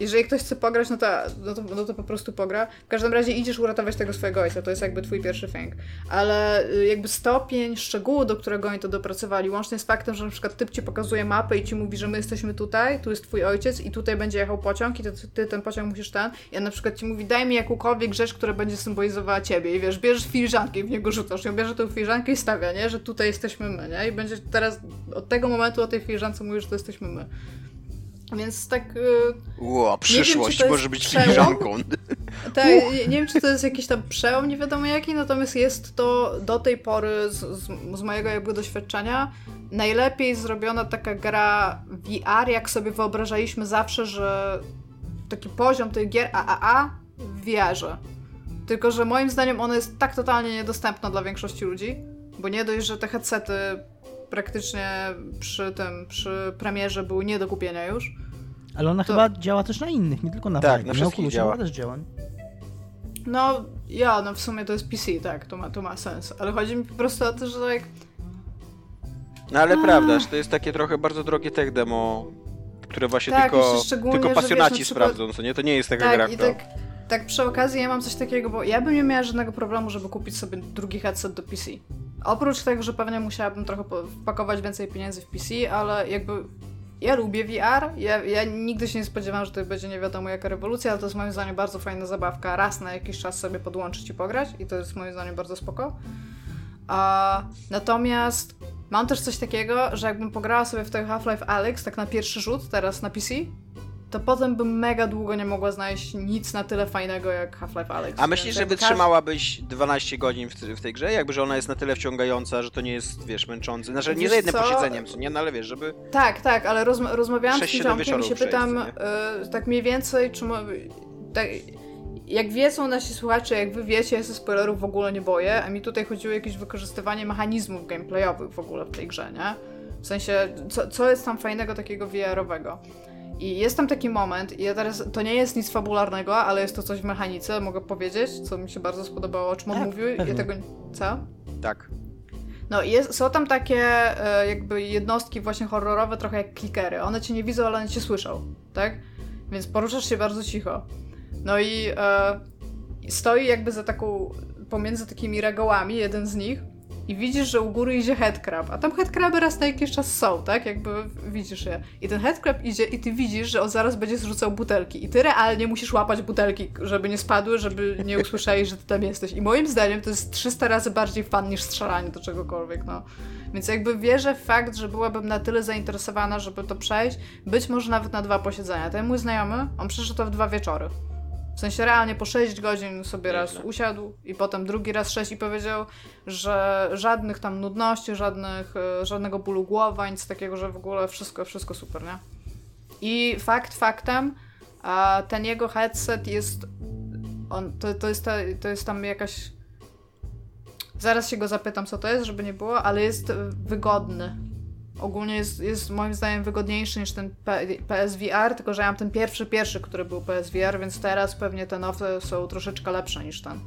jeżeli ktoś chce pograć, no to, no, to, no to po prostu pogra. W każdym razie idziesz uratować tego swojego ojca, to jest jakby twój pierwszy thing. Ale y, jakby stopień szczegółu, do którego oni to dopracowali, łącznie z faktem, że na przykład typ ci pokazuje mapę i ci mówi, że my jesteśmy tutaj, tu jest twój ojciec i tutaj będzie jechał pociąg i ty, ty ten pociąg musisz ten. I on na przykład ci mówi, daj mi jakąkolwiek rzecz, która będzie symbolizowała ciebie. I wiesz, bierzesz filiżankę i w niego rzucasz. I on bierze tą filiżankę i stawia, nie? Że tutaj jesteśmy my, nie? I będzie teraz, od tego momentu o tej filiżance mówisz, że to jesteśmy my. Więc tak... y, Ło, przyszłość jest może być filiżanką. tak, nie, nie wiem, czy to jest jakiś tam przełom, nie wiadomo jaki, natomiast jest to do tej pory z, z, z mojego jakby doświadczenia najlepiej zrobiona taka gra VR, jak sobie wyobrażaliśmy zawsze, że taki poziom tych gier AAA w VR-ze. Tylko, że moim zdaniem ona jest tak totalnie niedostępna dla większości ludzi, bo nie dość, że te headsety praktycznie przy tym, przy premierze były nie do kupienia już, Ale ona To- chyba działa też na innych, nie tylko na Tak, na wszystkich działa. też działa. No, ja, no w sumie to jest PC, tak, to ma, to ma sens. Ale chodzi mi po prostu o to, że tak. No ale prawda, że to jest takie trochę bardzo drogie tech demo, które właśnie Tak, tylko, tylko wiesz, pasjonaci na przykład- sprawdzą, co nie? To nie jest taka gra, Tak, i która... tak, tak przy okazji ja mam coś takiego, bo ja bym nie miała żadnego problemu, żeby kupić sobie drugi headset do PC. Oprócz tego, że pewnie musiałabym trochę wpakować więcej pieniędzy w PC, ale jakby ja lubię VR, ja, ja nigdy się nie spodziewałam, że to będzie nie wiadomo jaka rewolucja, ale to jest moim zdaniem bardzo fajna zabawka, raz na jakiś czas sobie podłączyć i pograć i to jest moim zdaniem bardzo spoko. A, natomiast mam też coś takiego, że jakbym pograła sobie w tego Half-Life Alyx tak na pierwszy rzut, teraz na PC, to potem bym mega długo nie mogła znaleźć nic na tyle fajnego jak Half-Life Alyx. A myślisz, że wytrzymałabyś 12 godzin w, w tej grze? Jakby, że ona jest na tyle wciągająca, że to nie jest, wiesz, męczące. Znaczy, nie za jednym co? posiedzeniem, co nie? No ale wiesz, żeby... Tak, tak, ale rozma- rozmawiałam z 6-7 ziomkiem i się pytam e, tak mniej więcej, czy tak, jak wiedzą nasi słuchacze, jak wy wiecie, ja się spoilerów w ogóle nie boję, a mi tutaj chodziło o jakieś wykorzystywanie mechanizmów gameplayowych w ogóle w tej grze, nie? W sensie, co, co jest tam fajnego takiego VR-owego. I jest tam taki moment, i ja teraz, to nie jest nic fabularnego, ale jest to coś w mechanice, mogę powiedzieć, co mi się bardzo spodobało, o czym on Tak, mówił. Ja pewnie. tego, co? Tak. No i jest, są tam takie e, jakby jednostki właśnie horrorowe, trochę jak klikery. One cię nie widzą, ale one cię słyszą, tak? Więc poruszasz się bardzo cicho. No i e, stoi jakby za taką, pomiędzy takimi regołami, jeden z nich i widzisz, że u góry idzie headcrab, a tam headcraby raz na jakiś czas są, tak? Jakby widzisz je. I ten headcrab idzie i ty widzisz, że on zaraz będzie zrzucał butelki. I ty realnie musisz łapać butelki, żeby nie spadły, żeby nie usłyszeli, że ty tam jesteś. I moim zdaniem to jest 300 razy bardziej fan niż strzelanie do czegokolwiek, no. Więc jakby wierzę w fakt, że byłabym na tyle zainteresowana, żeby to przejść, być może nawet na dwa posiedzenia. Ten mój znajomy, on przeszedł to w dwa wieczory. W sensie realnie po 6 godzin sobie raz usiadł i potem drugi raz 6 i powiedział, że żadnych tam nudności, żadnych, e, żadnego bólu głowa, nic takiego, że w ogóle wszystko, wszystko super, nie? I fakt faktem, ten jego headset jest on, to, to, jest ta, to jest tam jakaś zaraz się go zapytam co to jest, żeby nie było, ale jest wygodny. Ogólnie jest, jest moim zdaniem wygodniejszy niż ten PSVR, tylko że ja mam ten pierwszy, pierwszy, który był PSVR, więc teraz pewnie te nowe są troszeczkę lepsze niż ten.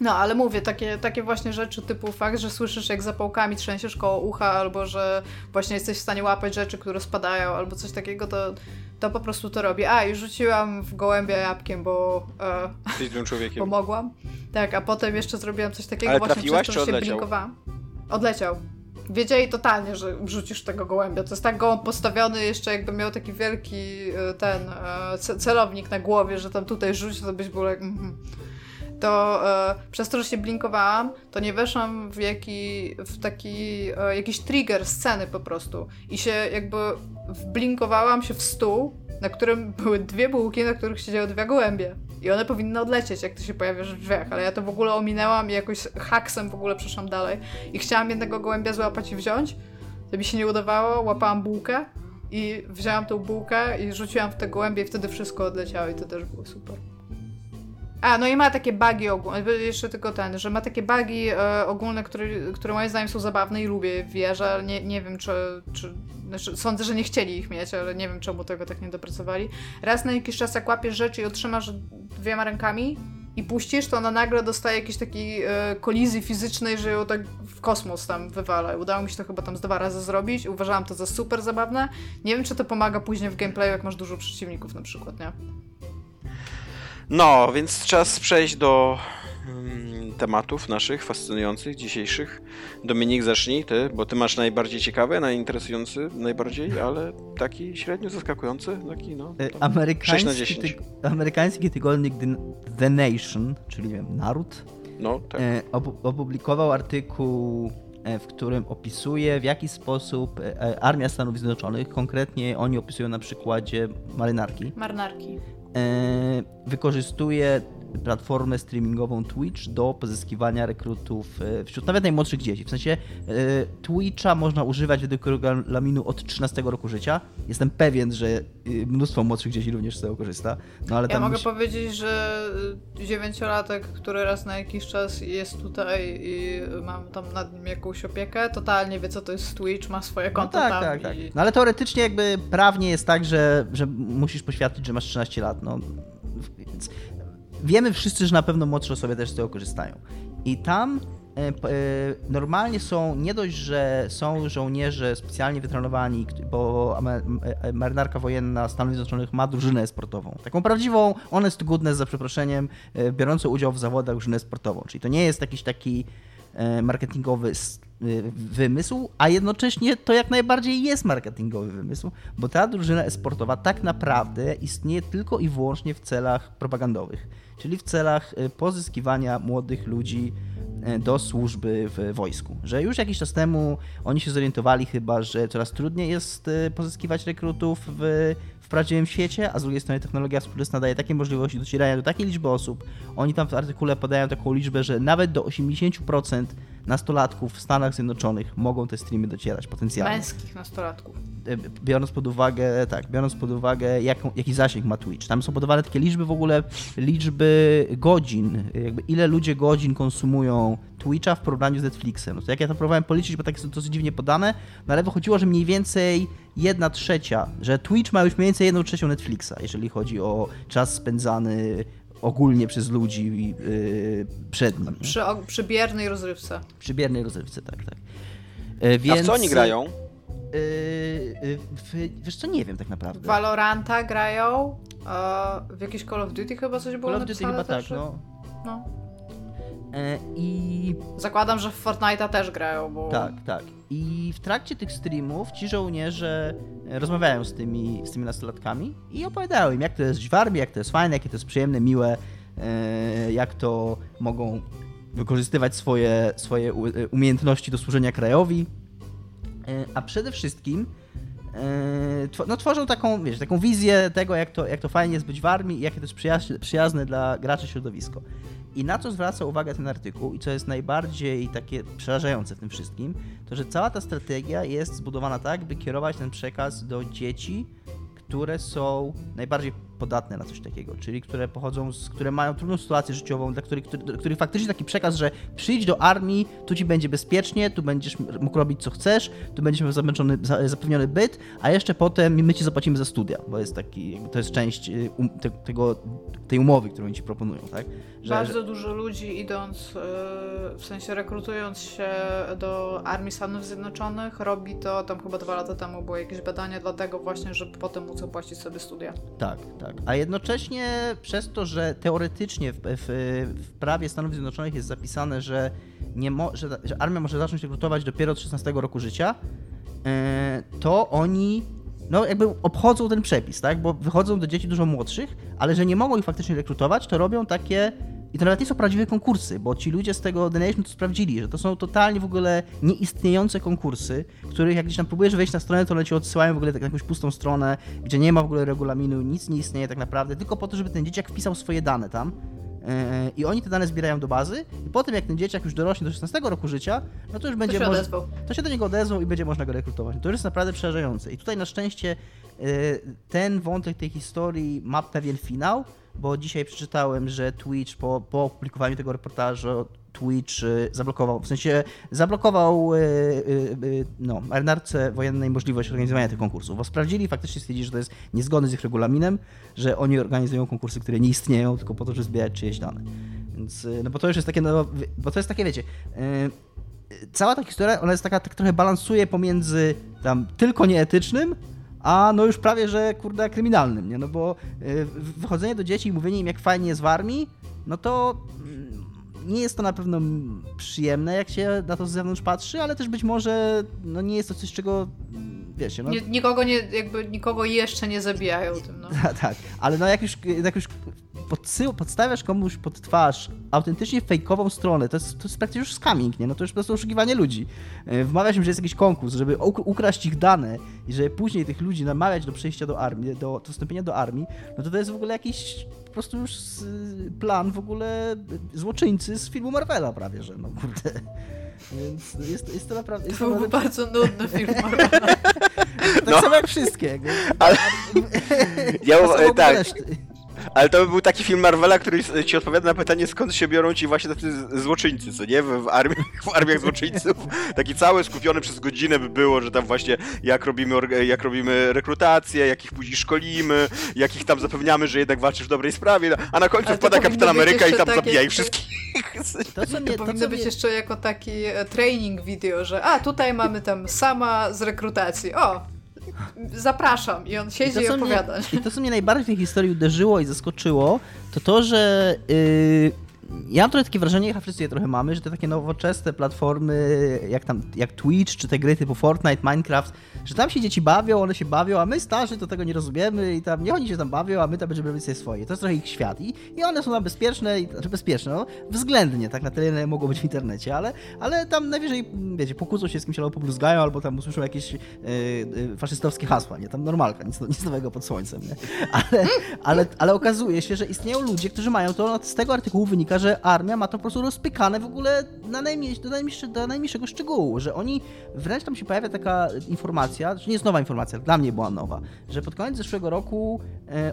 No, ale mówię, takie, takie właśnie rzeczy typu fakt, że słyszysz jak zapałkami trzęsiesz koło ucha, albo że właśnie jesteś w stanie łapać rzeczy, które spadają, albo coś takiego, to, to po prostu to robi. A, i rzuciłam w gołębia jabłkiem, bo e, złym człowiekiem. pomogłam. Tak, a potem jeszcze zrobiłam coś takiego Ale właśnie trafiłaś, przez to, że się odleciał? blinkowałam. Odleciał. Wiedzieli totalnie, że wrzucisz tego gołębia. To jest tak gołąb postawiony, jeszcze jakby miał taki wielki e, ten e, ce- celownik na głowie, że tam tutaj rzuć, to byś był jak... mhm. To e, przez to, że się blinkowałam, to nie weszłam w, jaki, w taki jakiś trigger sceny po prostu. I się jakby wblinkowałam się w stół, na którym były dwie bułki, na których siedziały dwie gołębie. I one powinny odlecieć, jak ty się pojawiasz w drzwiach, ale ja to w ogóle ominęłam i jakoś haksem w ogóle przeszłam dalej. I chciałam jednego gołębia złapać i wziąć, to mi się nie udawało, łapałam bułkę i wzięłam tą bułkę i rzuciłam w te gołębie i wtedy wszystko odleciało i to też było super. A, no i ma takie bugi ogólne, jeszcze tylko ten, że ma takie bugi e, ogólne, które, które moim zdaniem są zabawne i lubię je w wierze, ale nie, nie wiem czy, czy znaczy, sądzę, że nie chcieli ich mieć, ale nie wiem czemu tego tak nie dopracowali. Raz na jakiś czas jak łapiesz rzeczy i otrzymasz dwiema rękami i puścisz, to ona nagle dostaje jakiejś takiej e, kolizji fizycznej, że ją tak w kosmos tam wywala. Udało mi się to chyba tam z dwa razy zrobić, uważałam to za super zabawne. Nie wiem, czy to pomaga później w gameplayu, jak masz dużo przeciwników na przykład, nie? No, więc czas przejść do tematów naszych fascynujących, dzisiejszych. Dominik, zacznij ty, bo ty masz najbardziej ciekawy, najinteresujący, najbardziej, ale taki średnio zaskakujący, taki no. E, tam 6 na Amerykański, 10. tyg- amerykański tygodnik The, Nation, czyli nie wiem, Naród, No, tak. e, opu- opublikował artykuł, e, w którym opisuje w jaki sposób Armia Stanów Zjednoczonych, konkretnie oni opisują na przykładzie marynarki, Marynarki. wykorzystuje platformę streamingową Twitch do pozyskiwania rekrutów e, wśród nawet najmłodszych dzieci. W sensie e, Twitcha można używać według regulaminu od 13 roku życia. Jestem pewien, że e, mnóstwo młodszych dzieci również z tego korzysta. No ale Ja tam mogę musi- powiedzieć, że dziewięciolatek, który raz na jakiś czas jest tutaj i mam tam nad nim jakąś opiekę, totalnie wie co to jest Twitch, ma swoje No konto tak, tam tak, tak. i... No ale teoretycznie jakby prawnie jest tak, że, że musisz poświadczyć, że masz 13 lat. No, wiemy wszyscy, że na pewno młodsze osoby też z tego korzystają. I tam e, e, normalnie są, nie dość, że są żołnierze specjalnie wytrenowani, bo e, marynarka wojenna Stanów Zjednoczonych ma drużynę sportową. Taką prawdziwą, honest goodness za przeproszeniem, biorącą udział w zawodach drużynę sportową. Czyli to nie jest jakiś taki marketingowy wymysł, a jednocześnie to jak najbardziej jest marketingowy wymysł, bo ta drużyna esportowa tak naprawdę istnieje tylko i wyłącznie w celach propagandowych, czyli w celach y, pozyskiwania młodych ludzi y, do służby w wojsku. Że już jakiś czas temu oni się zorientowali chyba, że coraz trudniej jest y, pozyskiwać rekrutów w, w prawdziwym świecie, a z drugiej strony technologia współczesna daje takie możliwości docierania do takiej liczby osób. Oni tam w artykule podają taką liczbę, że nawet do 80% nastolatków w Stanach Zjednoczonych mogą te streamy docierać potencjalnie. Męskich nastolatków. E, Biorąc pod uwagę, tak, biorąc pod uwagę, jaką, jaki zasięg ma Twitch. Tam są podawane takie liczby w ogóle, liczby godzin, jakby ile ludzie godzin konsumują Twitcha w porównaniu z Netflixem. No to jak ja to próbowałem policzyć, bo tak jest to dosyć dziwnie podane, no ale wychodziło, że mniej więcej jedna trzecia, że Twitch ma już mniej więcej jedną trzecią Netflixa, jeżeli chodzi o czas spędzany ogólnie przez ludzi yy, przed nim. Przy, o- przy biernej rozrywce. Przy biernej rozrywce, tak, tak. E, Więc, A w co oni grają? Yy, yy, w, wiesz co, nie wiem tak naprawdę. Valoranta grają. e, w jakiś Call of Duty chyba coś było Call of Duty chyba tak, no. no. E, I Zakładam, że w Fortnite'a też grają, bo... tak, tak. I w trakcie tych streamów ci żołnierze e, rozmawiają z tymi, z tymi nastolatkami i opowiadają im, jak to jest w armii, jak to jest fajne, jakie to jest przyjemne, miłe, e, jak to mogą wykorzystywać swoje, swoje umiejętności do służenia krajowi. A przede wszystkim no, tworzą taką, wiesz, taką wizję tego, jak to, jak to fajnie jest być w armii i jakie to jest przyjazne, przyjazne dla graczy środowisko. I na co zwraca uwagę ten artykuł i co jest najbardziej takie przerażające w tym wszystkim, to że cała ta strategia jest zbudowana tak, by kierować ten przekaz do dzieci, które są najbardziej podatne na coś takiego, czyli które pochodzą z, które mają trudną sytuację życiową, dla których, który, których faktycznie taki przekaz, że przyjdź do armii, tu ci będzie bezpiecznie, tu będziesz mógł robić co chcesz, tu będziesz miał zapewniony, za- zapewniony byt, a jeszcze potem my ci zapłacimy za studia, bo jest taki, to jest część y, um, te, tego, tej umowy, którą oni ci proponują, tak? Bardzo dużo ludzi idąc, yy, w sensie rekrutując się do Armii Stanów Zjednoczonych, robi to, tam chyba dwa lata temu było jakieś badanie, dlatego właśnie, żeby potem móc opłacić sobie studia. Tak, tak. A jednocześnie przez to, że teoretycznie w, w, w prawie Stanów Zjednoczonych jest zapisane, że, nie mo, że, że armia może zacząć rekrutować dopiero od 16 roku życia, e, to oni no jakby obchodzą ten przepis, tak? Bo wychodzą do dzieci dużo młodszych, ale że nie mogą ich faktycznie rekrutować, to robią takie i to nawet nie są prawdziwe konkursy, bo ci ludzie z tego The Nation to sprawdzili, że to są totalnie w ogóle nieistniejące konkursy, których jak gdzieś tam próbujesz wejść na stronę, to one ci odsyłają w ogóle tak na jakąś pustą stronę, gdzie nie ma w ogóle regulaminu, nic nie istnieje tak naprawdę, tylko po to, żeby ten dzieciak wpisał swoje dane tam. Yy, I oni te dane zbierają do bazy, i potem jak ten dzieciak już dorośnie do 16 roku życia, no to już będzie się może- odezwał. to się do niego odezwą i będzie można go rekrutować. To już jest naprawdę przerażające. I tutaj na szczęście y, ten wątek tej historii ma pewien finał, bo dzisiaj przeczytałem, że Twitch po, po opublikowaniu tego reportażu Twitch y, zablokował, w sensie zablokował y, y, no, marynarce wojennej możliwość organizowania tych konkursów, bo sprawdzili faktycznie stwierdzili, że to jest niezgodne z ich regulaminem, że oni organizują konkursy, które nie istnieją, tylko po to, żeby zbierać czyjeś dane. Więc, no bo to już jest takie, no, bo to jest takie, wiecie, cała ta historia, ona jest taka, tak trochę balansuje pomiędzy tam tylko nieetycznym, a no już prawie, że kurde kryminalnym, nie? No bo wychodzenie do dzieci i mówienie im jak fajnie jest w armii, no to nie jest to na pewno przyjemne, jak się na to z zewnątrz patrzy, ale też być może no nie jest to coś, czego wiecie, no... Nie, nikogo nie, jakby nikogo jeszcze nie zabijają tym, no. Tak, tak, ale no jak już, jak już podsył, podstawiasz komuś pod twarz autentycznie fejkową stronę, to jest, to jest praktycznie już scamming, nie? No to już po prostu oszukiwanie ludzi. Yy, Wmawiasz im, że jest jakiś konkurs, żeby uk- ukraść ich dane i żeby później tych ludzi namawiać do przejścia do armii, do, do wstąpienia do armii, no to to jest w ogóle jakiś po prostu już s- plan w ogóle złoczyńcy z filmu Marvela prawie, że no kurde. Więc jest, jest to naprawdę... Jest To był naprawdę bardzo nudny film Marvela. tak No. samo jak wszystkie. Ale- Ja, Pasowałoby tak, reszty. Ale to by był taki film Marvela, który ci odpowiada na pytanie, skąd się biorą ci właśnie tacy złoczyńcy, co nie? W, w, armii, w armiach złoczyńców. Taki cały skupiony przez godzinę by było, że tam właśnie jak robimy, jak robimy rekrutację, jak ich później szkolimy, jak ich tam zapewniamy, że jednak walczysz w dobrej sprawie, a na końcu wpada Kapitan Ameryka i tam takie- zabija ich wszystkich. To, co mnie, To to, powinno co być mnie, jeszcze jako taki e, training video, że a, tutaj mamy tam sama z rekrutacji. O, zapraszam. I on siedzi i, co opowiada. Mnie, I to, co mnie najbardziej w tej historii uderzyło i zaskoczyło, to to, że yy, ja mam trochę takie wrażenie, chyba wszyscy je trochę mamy, że te takie nowoczesne platformy, jak tam, jak Twitch, czy te gry typu Fortnite, Minecraft, że tam się dzieci bawią, one się bawią, a my starzy to tego nie rozumiemy i tam, nie oni się tam bawią, a my tam będziemy robić sobie swoje. To jest trochę ich świat. I, i one są tam bezpieczne, i, znaczy bezpieczne, no, względnie, tak na tyle, mogą być w internecie, ale, ale tam najwyżej, wiecie, pokłócą się z kimś albo pobluzgają, albo tam usłyszą jakieś yy, yy, faszystowskie hasła, nie? Tam normalka, nic, nic nowego pod słońcem, nie? Ale, ale, ale okazuje się, że istnieją ludzie, którzy mają to, no, z tego artykułu wynika, że armia ma to po prostu rozpykane w ogóle na najmniej, do, najmniejsze, do najmniejszego szczegółu, że oni, wręcz tam się pojawia taka informacja, że nie jest nowa informacja, dla mnie była nowa, że pod koniec zeszłego roku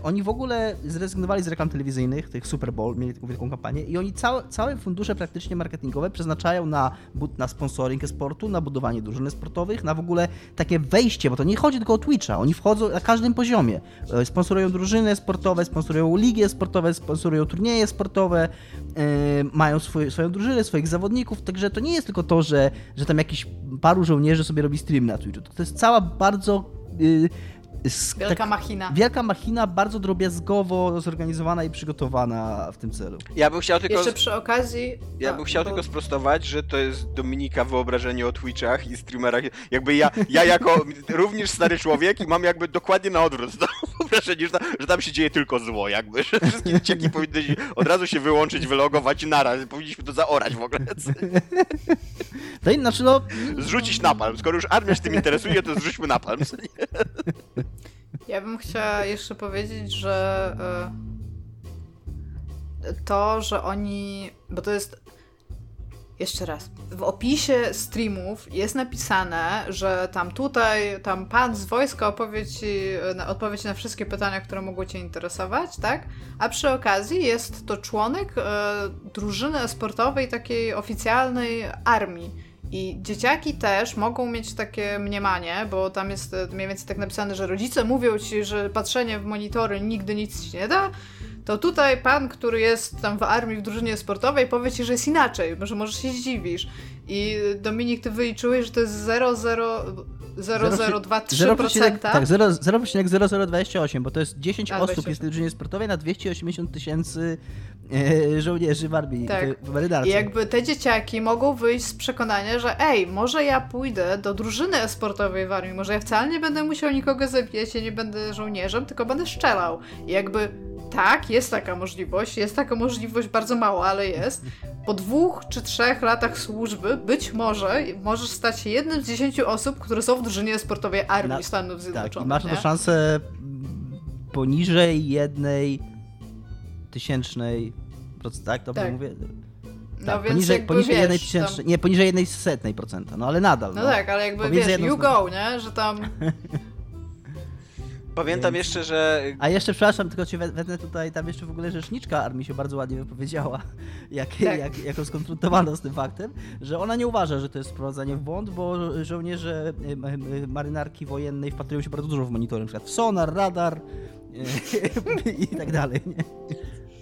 oni w ogóle zrezygnowali z reklam telewizyjnych, tych Super Bowl, mieli taką wielką kampanię i oni całe, całe fundusze praktycznie marketingowe przeznaczają na, na sponsoring sportu, na budowanie drużyny sportowych, na w ogóle takie wejście, bo to nie chodzi tylko o Twitcha, oni wchodzą na każdym poziomie. E, Sponsorują drużyny sportowe, sponsorują ligi sportowe, sponsorują turnieje sportowe, e, mają swój, swoją drużynę, swoich zawodników, także to nie jest tylko to, że, że tam jakiś paru żołnierzy sobie robi stream na Twitchu. To jest cała bardzo... y, sk- Wielka tak- machina. Wielka machina, bardzo drobiazgowo zorganizowana i przygotowana w tym celu. Ja bym chciał tylko... Jeszcze przy okazji... Ja a, bym chciał bo- tylko sprostować, że to jest Dominika wyobrażenie o Twitchach i streamerach. Jakby ja, ja jako również stary człowiek i mam jakby dokładnie na odwrót to wyobrażenie, że tam, że tam się dzieje tylko zło jakby, że wszystkie dzieciaki powinny się od razu się wyłączyć, wylogować i naraz. Powinniśmy to zaorać w ogóle. To in- znaczy no, Zrzucić napalm. Skoro już armia się tym interesuje, to zrzućmy napalm. Ja bym chciała jeszcze powiedzieć, że e, to, że oni. Bo to jest. Jeszcze raz. W opisie streamów jest napisane, że tam tutaj, tam pan z wojska opowie ci, na, odpowie ci na wszystkie pytania, które mogą cię interesować, tak? A przy okazji jest to członek e, drużyny sportowej takiej oficjalnej armii. I dzieciaki też mogą mieć takie mniemanie, bo tam jest e, mniej więcej tak napisane, że rodzice mówią ci, że patrzenie w monitory nigdy nic ci nie da. To tutaj pan, który jest tam w armii, w drużynie sportowej, powie ci, że jest inaczej, że może się zdziwisz. I Dominik, ty wyliczyłeś, że to jest 0,0023%. Tak, 0 0,0028, bo to jest 10 A, osób 28. jest w drużynie sportowej na 280 tysięcy e, żołnierzy w armii, Tak. w, marynarce. I jakby te dzieciaki mogą wyjść z przekonania, że ej, może ja pójdę do drużyny e-sportowej w armii, może ja wcale nie będę musiał nikogo zabijać, ja nie będę żołnierzem, tylko będę strzelał. I jakby tak, jest taka możliwość, jest taka możliwość bardzo mała, ale jest. Po dwóch czy trzech latach służby być może możesz stać się jednym z dziesięciu osób, które są w drużynie e-sportowej armii Na- Stanów Tak, Zjednoczonych. i masz na to szansę poniżej jednej tysięcznej, tak, dobrze Tak. mówię? No Tak, więc poniżej, poniżej wiesz, jednej tam- tysięcznej, nie, poniżej jednej setnej procenta, no ale nadal. No tak, ale jakby wiesz, you go, nie? Że tam Pamiętam Więc- jeszcze, że A jeszcze, przepraszam, tylko cię we- wetnę tutaj, tam jeszcze w ogóle rzeczniczka armii się bardzo ładnie wypowiedziała, jak, Tak. jak, jak ją skonfrontowano z tym faktem, że ona nie uważa, że to jest wprowadzanie w błąd, bo żołnierze marynarki wojennej wpatrują się bardzo dużo w monitory, na przykład w sonar, radar i tak dalej, nie?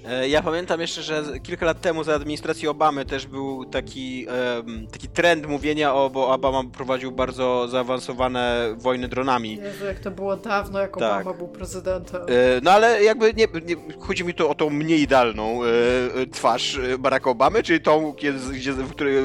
E, Ja pamiętam jeszcze, że kilka lat temu za administracji Obamy też był taki, taki trend mówienia o, bo Obama prowadził bardzo zaawansowane wojny dronami. Jezu, jak to było dawno, jak Tak. Obama był prezydentem. E, No ale jakby nie, nie, chodzi mi tu o tą mniej idealną e, twarz Baracka Obamy, czyli tą, gdzie, w której,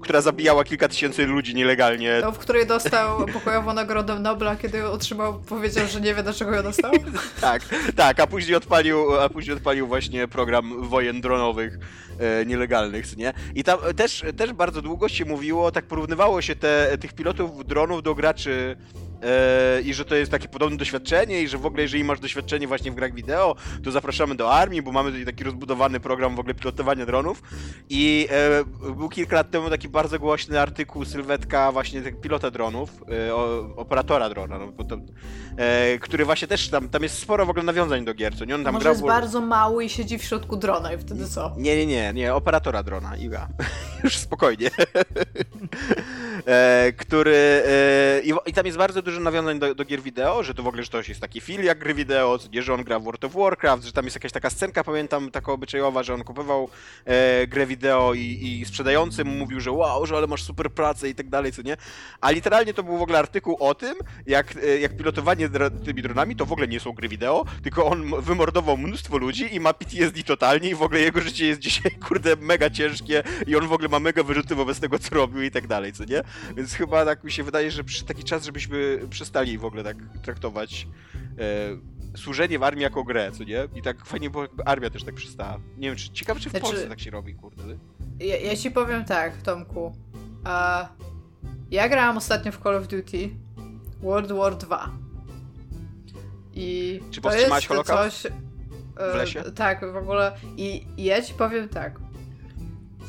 która zabijała kilka tysięcy ludzi nielegalnie. To, w której dostał pokojową nagrodę Nobla, kiedy otrzymał, powiedział, że nie wie, dlaczego ją dostał. Tak, tak, a później odpalił, a później odpalił właśnie program wojen dronowych e, nielegalnych, nie? I tam też, też bardzo długo się mówiło, tak porównywało się te, tych pilotów dronów do graczy e, i że to jest takie podobne doświadczenie i że w ogóle jeżeli masz doświadczenie właśnie w grach wideo, to zapraszamy do armii, bo mamy tutaj taki rozbudowany program w ogóle pilotowania dronów i e, był kilka lat temu taki bardzo głośny artykuł, sylwetka właśnie pilota dronów, e, o, operatora drona, no, bo to, który właśnie też tam, tam jest sporo w ogóle nawiązań do gier, co nie? On tam Może grał... jest w- bardzo mały i siedzi w środku drona i wtedy co? Nie, nie, nie, nie, operatora drona, Iga. Już spokojnie. który... I, I tam jest bardzo dużo nawiązań do, do gier wideo, że to w ogóle, że to jest taki film jak gry wideo, nie, że on gra w World of Warcraft, że tam jest jakaś taka scenka, pamiętam, taka obyczajowa, że on kupował e, grę wideo i, i sprzedający mu mówił, że wow, że ale masz super pracę i tak dalej, co nie? A literalnie to był w ogóle artykuł o tym, jak, e, jak pilotowanie tymi dronami to w ogóle nie są gry wideo, tylko on wymordował mnóstwo ludzi i ma PTSD totalnie i w ogóle jego życie jest dzisiaj, kurde, mega ciężkie i on w ogóle ma mega wyrzuty wobec tego, co robił i tak dalej, co nie? Więc chyba tak mi się wydaje, że przy taki czas, żebyśmy przestali w ogóle tak traktować e, służenie w armii jako grę, co nie? I tak fajnie było, jakby armia też tak przestała. Nie wiem, czy ciekawe, czy w Znaczy- Polsce tak się robi, kurde. Ja, ja ci powiem tak, Tomku. Ja grałam ostatnio w Call of Duty World War 2. I Czy to jest coś... e, w lesie? Tak, w ogóle. I, I ja ci powiem tak.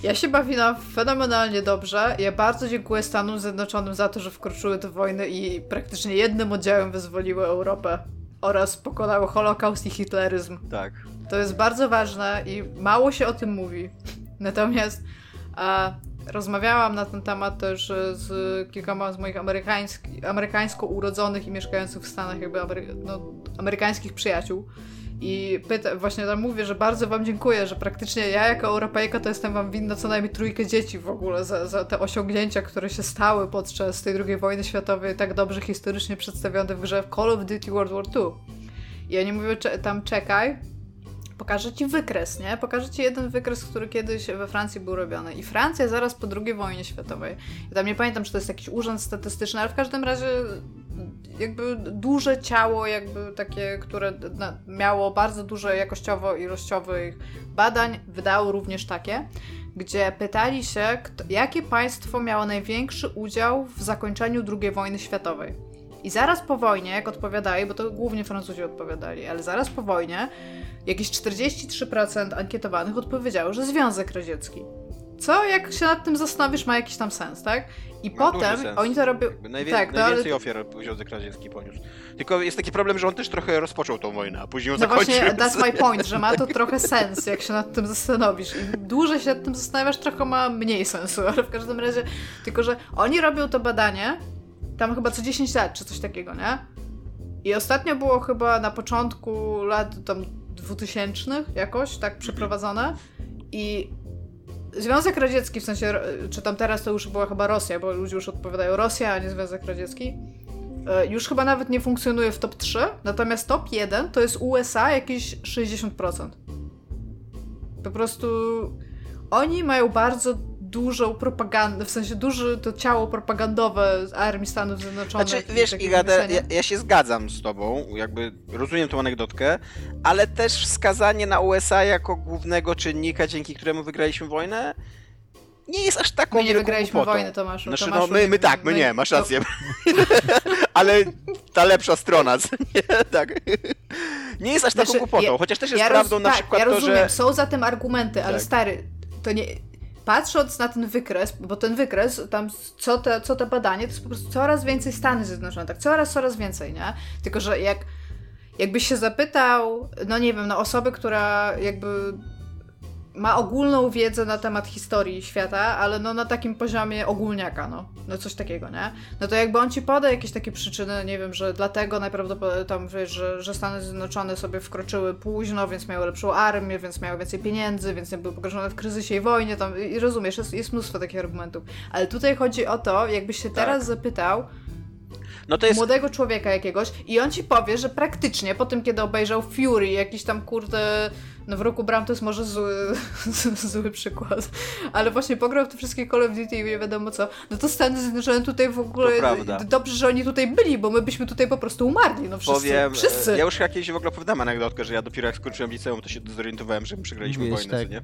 Ja się bawiłam fenomenalnie dobrze. Ja bardzo dziękuję Stanom Zjednoczonym za to, że wkroczyły do wojny i praktycznie jednym oddziałem wyzwoliły Europę oraz pokonały Holokaust i hitleryzm. Tak. To jest bardzo ważne i mało się o tym mówi. Natomiast a, rozmawiałam na ten temat też z kilkoma z moich amerykański, amerykańsko urodzonych i mieszkających w Stanach jakby amery, no, amerykańskich przyjaciół. I pyta, właśnie tam mówię, że bardzo wam dziękuję, że praktycznie ja jako Europejka to jestem wam winna co najmniej trójkę dzieci w ogóle za, za te osiągnięcia, które się stały podczas tej II wojny światowej, tak dobrze historycznie przedstawione w grze Call of Duty World War II. I oni mówią tam czekaj, pokażę ci wykres, nie? Pokażę ci jeden wykres, który kiedyś we Francji był robiony. I Francja zaraz po II wojnie światowej. Ja tam nie pamiętam, czy to jest jakiś urząd statystyczny, ale w każdym razie jakby duże ciało, jakby takie, które miało bardzo dużo jakościowo ilościowych badań, wydało również takie, gdzie pytali się, jakie państwo miało największy udział w zakończeniu II wojny światowej. I zaraz po wojnie, jak odpowiadali, bo to głównie Francuzi odpowiadali, ale zaraz po wojnie jakieś 43% ankietowanych odpowiedziało, że Związek Radziecki. Co, jak się nad tym zastanowisz, ma jakiś tam sens, tak? I Ma potem oni to robią. Najwię tak, najwięcej ale... ofiar Związek Radziecki poniósł. Tylko jest taki problem, że on też trochę rozpoczął tą wojnę, a później ją No zakończył. właśnie, that's my point, że ma to trochę sens, jak się nad tym zastanowisz. Im dłużej się nad tym zastanawiasz, trochę ma mniej sensu, ale w każdym razie, tylko że oni robią to badanie tam chyba co 10 lat, czy coś takiego, nie? I ostatnio było chyba na początku lat tam 2000 jakoś tak przeprowadzone i Związek Radziecki, w sensie, czy tam teraz to już była chyba Rosja, bo ludzie już odpowiadają Rosja, a nie Związek Radziecki, e, już chyba nawet nie funkcjonuje w top 3, natomiast top 1 to jest USA jakieś 60%. Po prostu oni mają bardzo dużą propagandę, w sensie duże to ciało propagandowe z armii Stanów Zjednoczonych. Znaczy, wiesz, Iga, ja, ja się zgadzam z tobą, jakby rozumiem tą anegdotkę, ale też wskazanie na USA jako głównego czynnika, dzięki któremu wygraliśmy wojnę, nie jest aż taką My nie wygraliśmy głupotą. wojny, Tomaszu. Znaczy, Tomaszu, no my, my tak, my nie, masz rację. ale ta lepsza strona, nie? Tak. Nie jest aż taką Znaczy, głupotą, ja- chociaż też jest ja roz- prawdą na tak, przykład ja to, rozumiem, że... są za tym argumenty, ale Tak. stary, to nie... Patrząc na ten wykres, bo ten wykres, tam co te, co te badanie, to jest po prostu coraz więcej Stany Zjednoczone, tak coraz, coraz więcej, nie? Tylko, że jak jakbyś się zapytał, no nie wiem, no osoby, która jakby ma ogólną wiedzę na temat historii świata, ale no na takim poziomie ogólniaka, no. No coś takiego, nie? No to jakby on ci poda jakieś takie przyczyny, nie wiem, że dlatego najprawdopodobniej tam wiesz, że, że Stany Zjednoczone sobie wkroczyły późno, więc miały lepszą armię, więc miały więcej pieniędzy, więc nie były pogrążone w kryzysie i wojnie, tam, i rozumiesz, jest, jest mnóstwo takich argumentów. Ale tutaj chodzi o to, jakbyś się teraz zapytał, No jest... młodego człowieka jakiegoś i on ci powie, że praktycznie po tym, kiedy obejrzał Fury, jakiś tam kurde, no w roku Bram to jest może zły, zły przykład, ale właśnie pograł w te wszystkie Call of Duty i nie wiadomo co, no to Stany Zjednoczone tutaj w ogóle, To dobrze, że oni tutaj byli, bo my byśmy tutaj po prostu umarli, no wszyscy, Powiem, wszyscy. e, ja już jakieś w ogóle opowiadałem anegdotkę, że ja dopiero jak skończyłem liceum, to się zorientowałem, że my przegraliśmy Mówiłeś, wojnę, tak. co nie?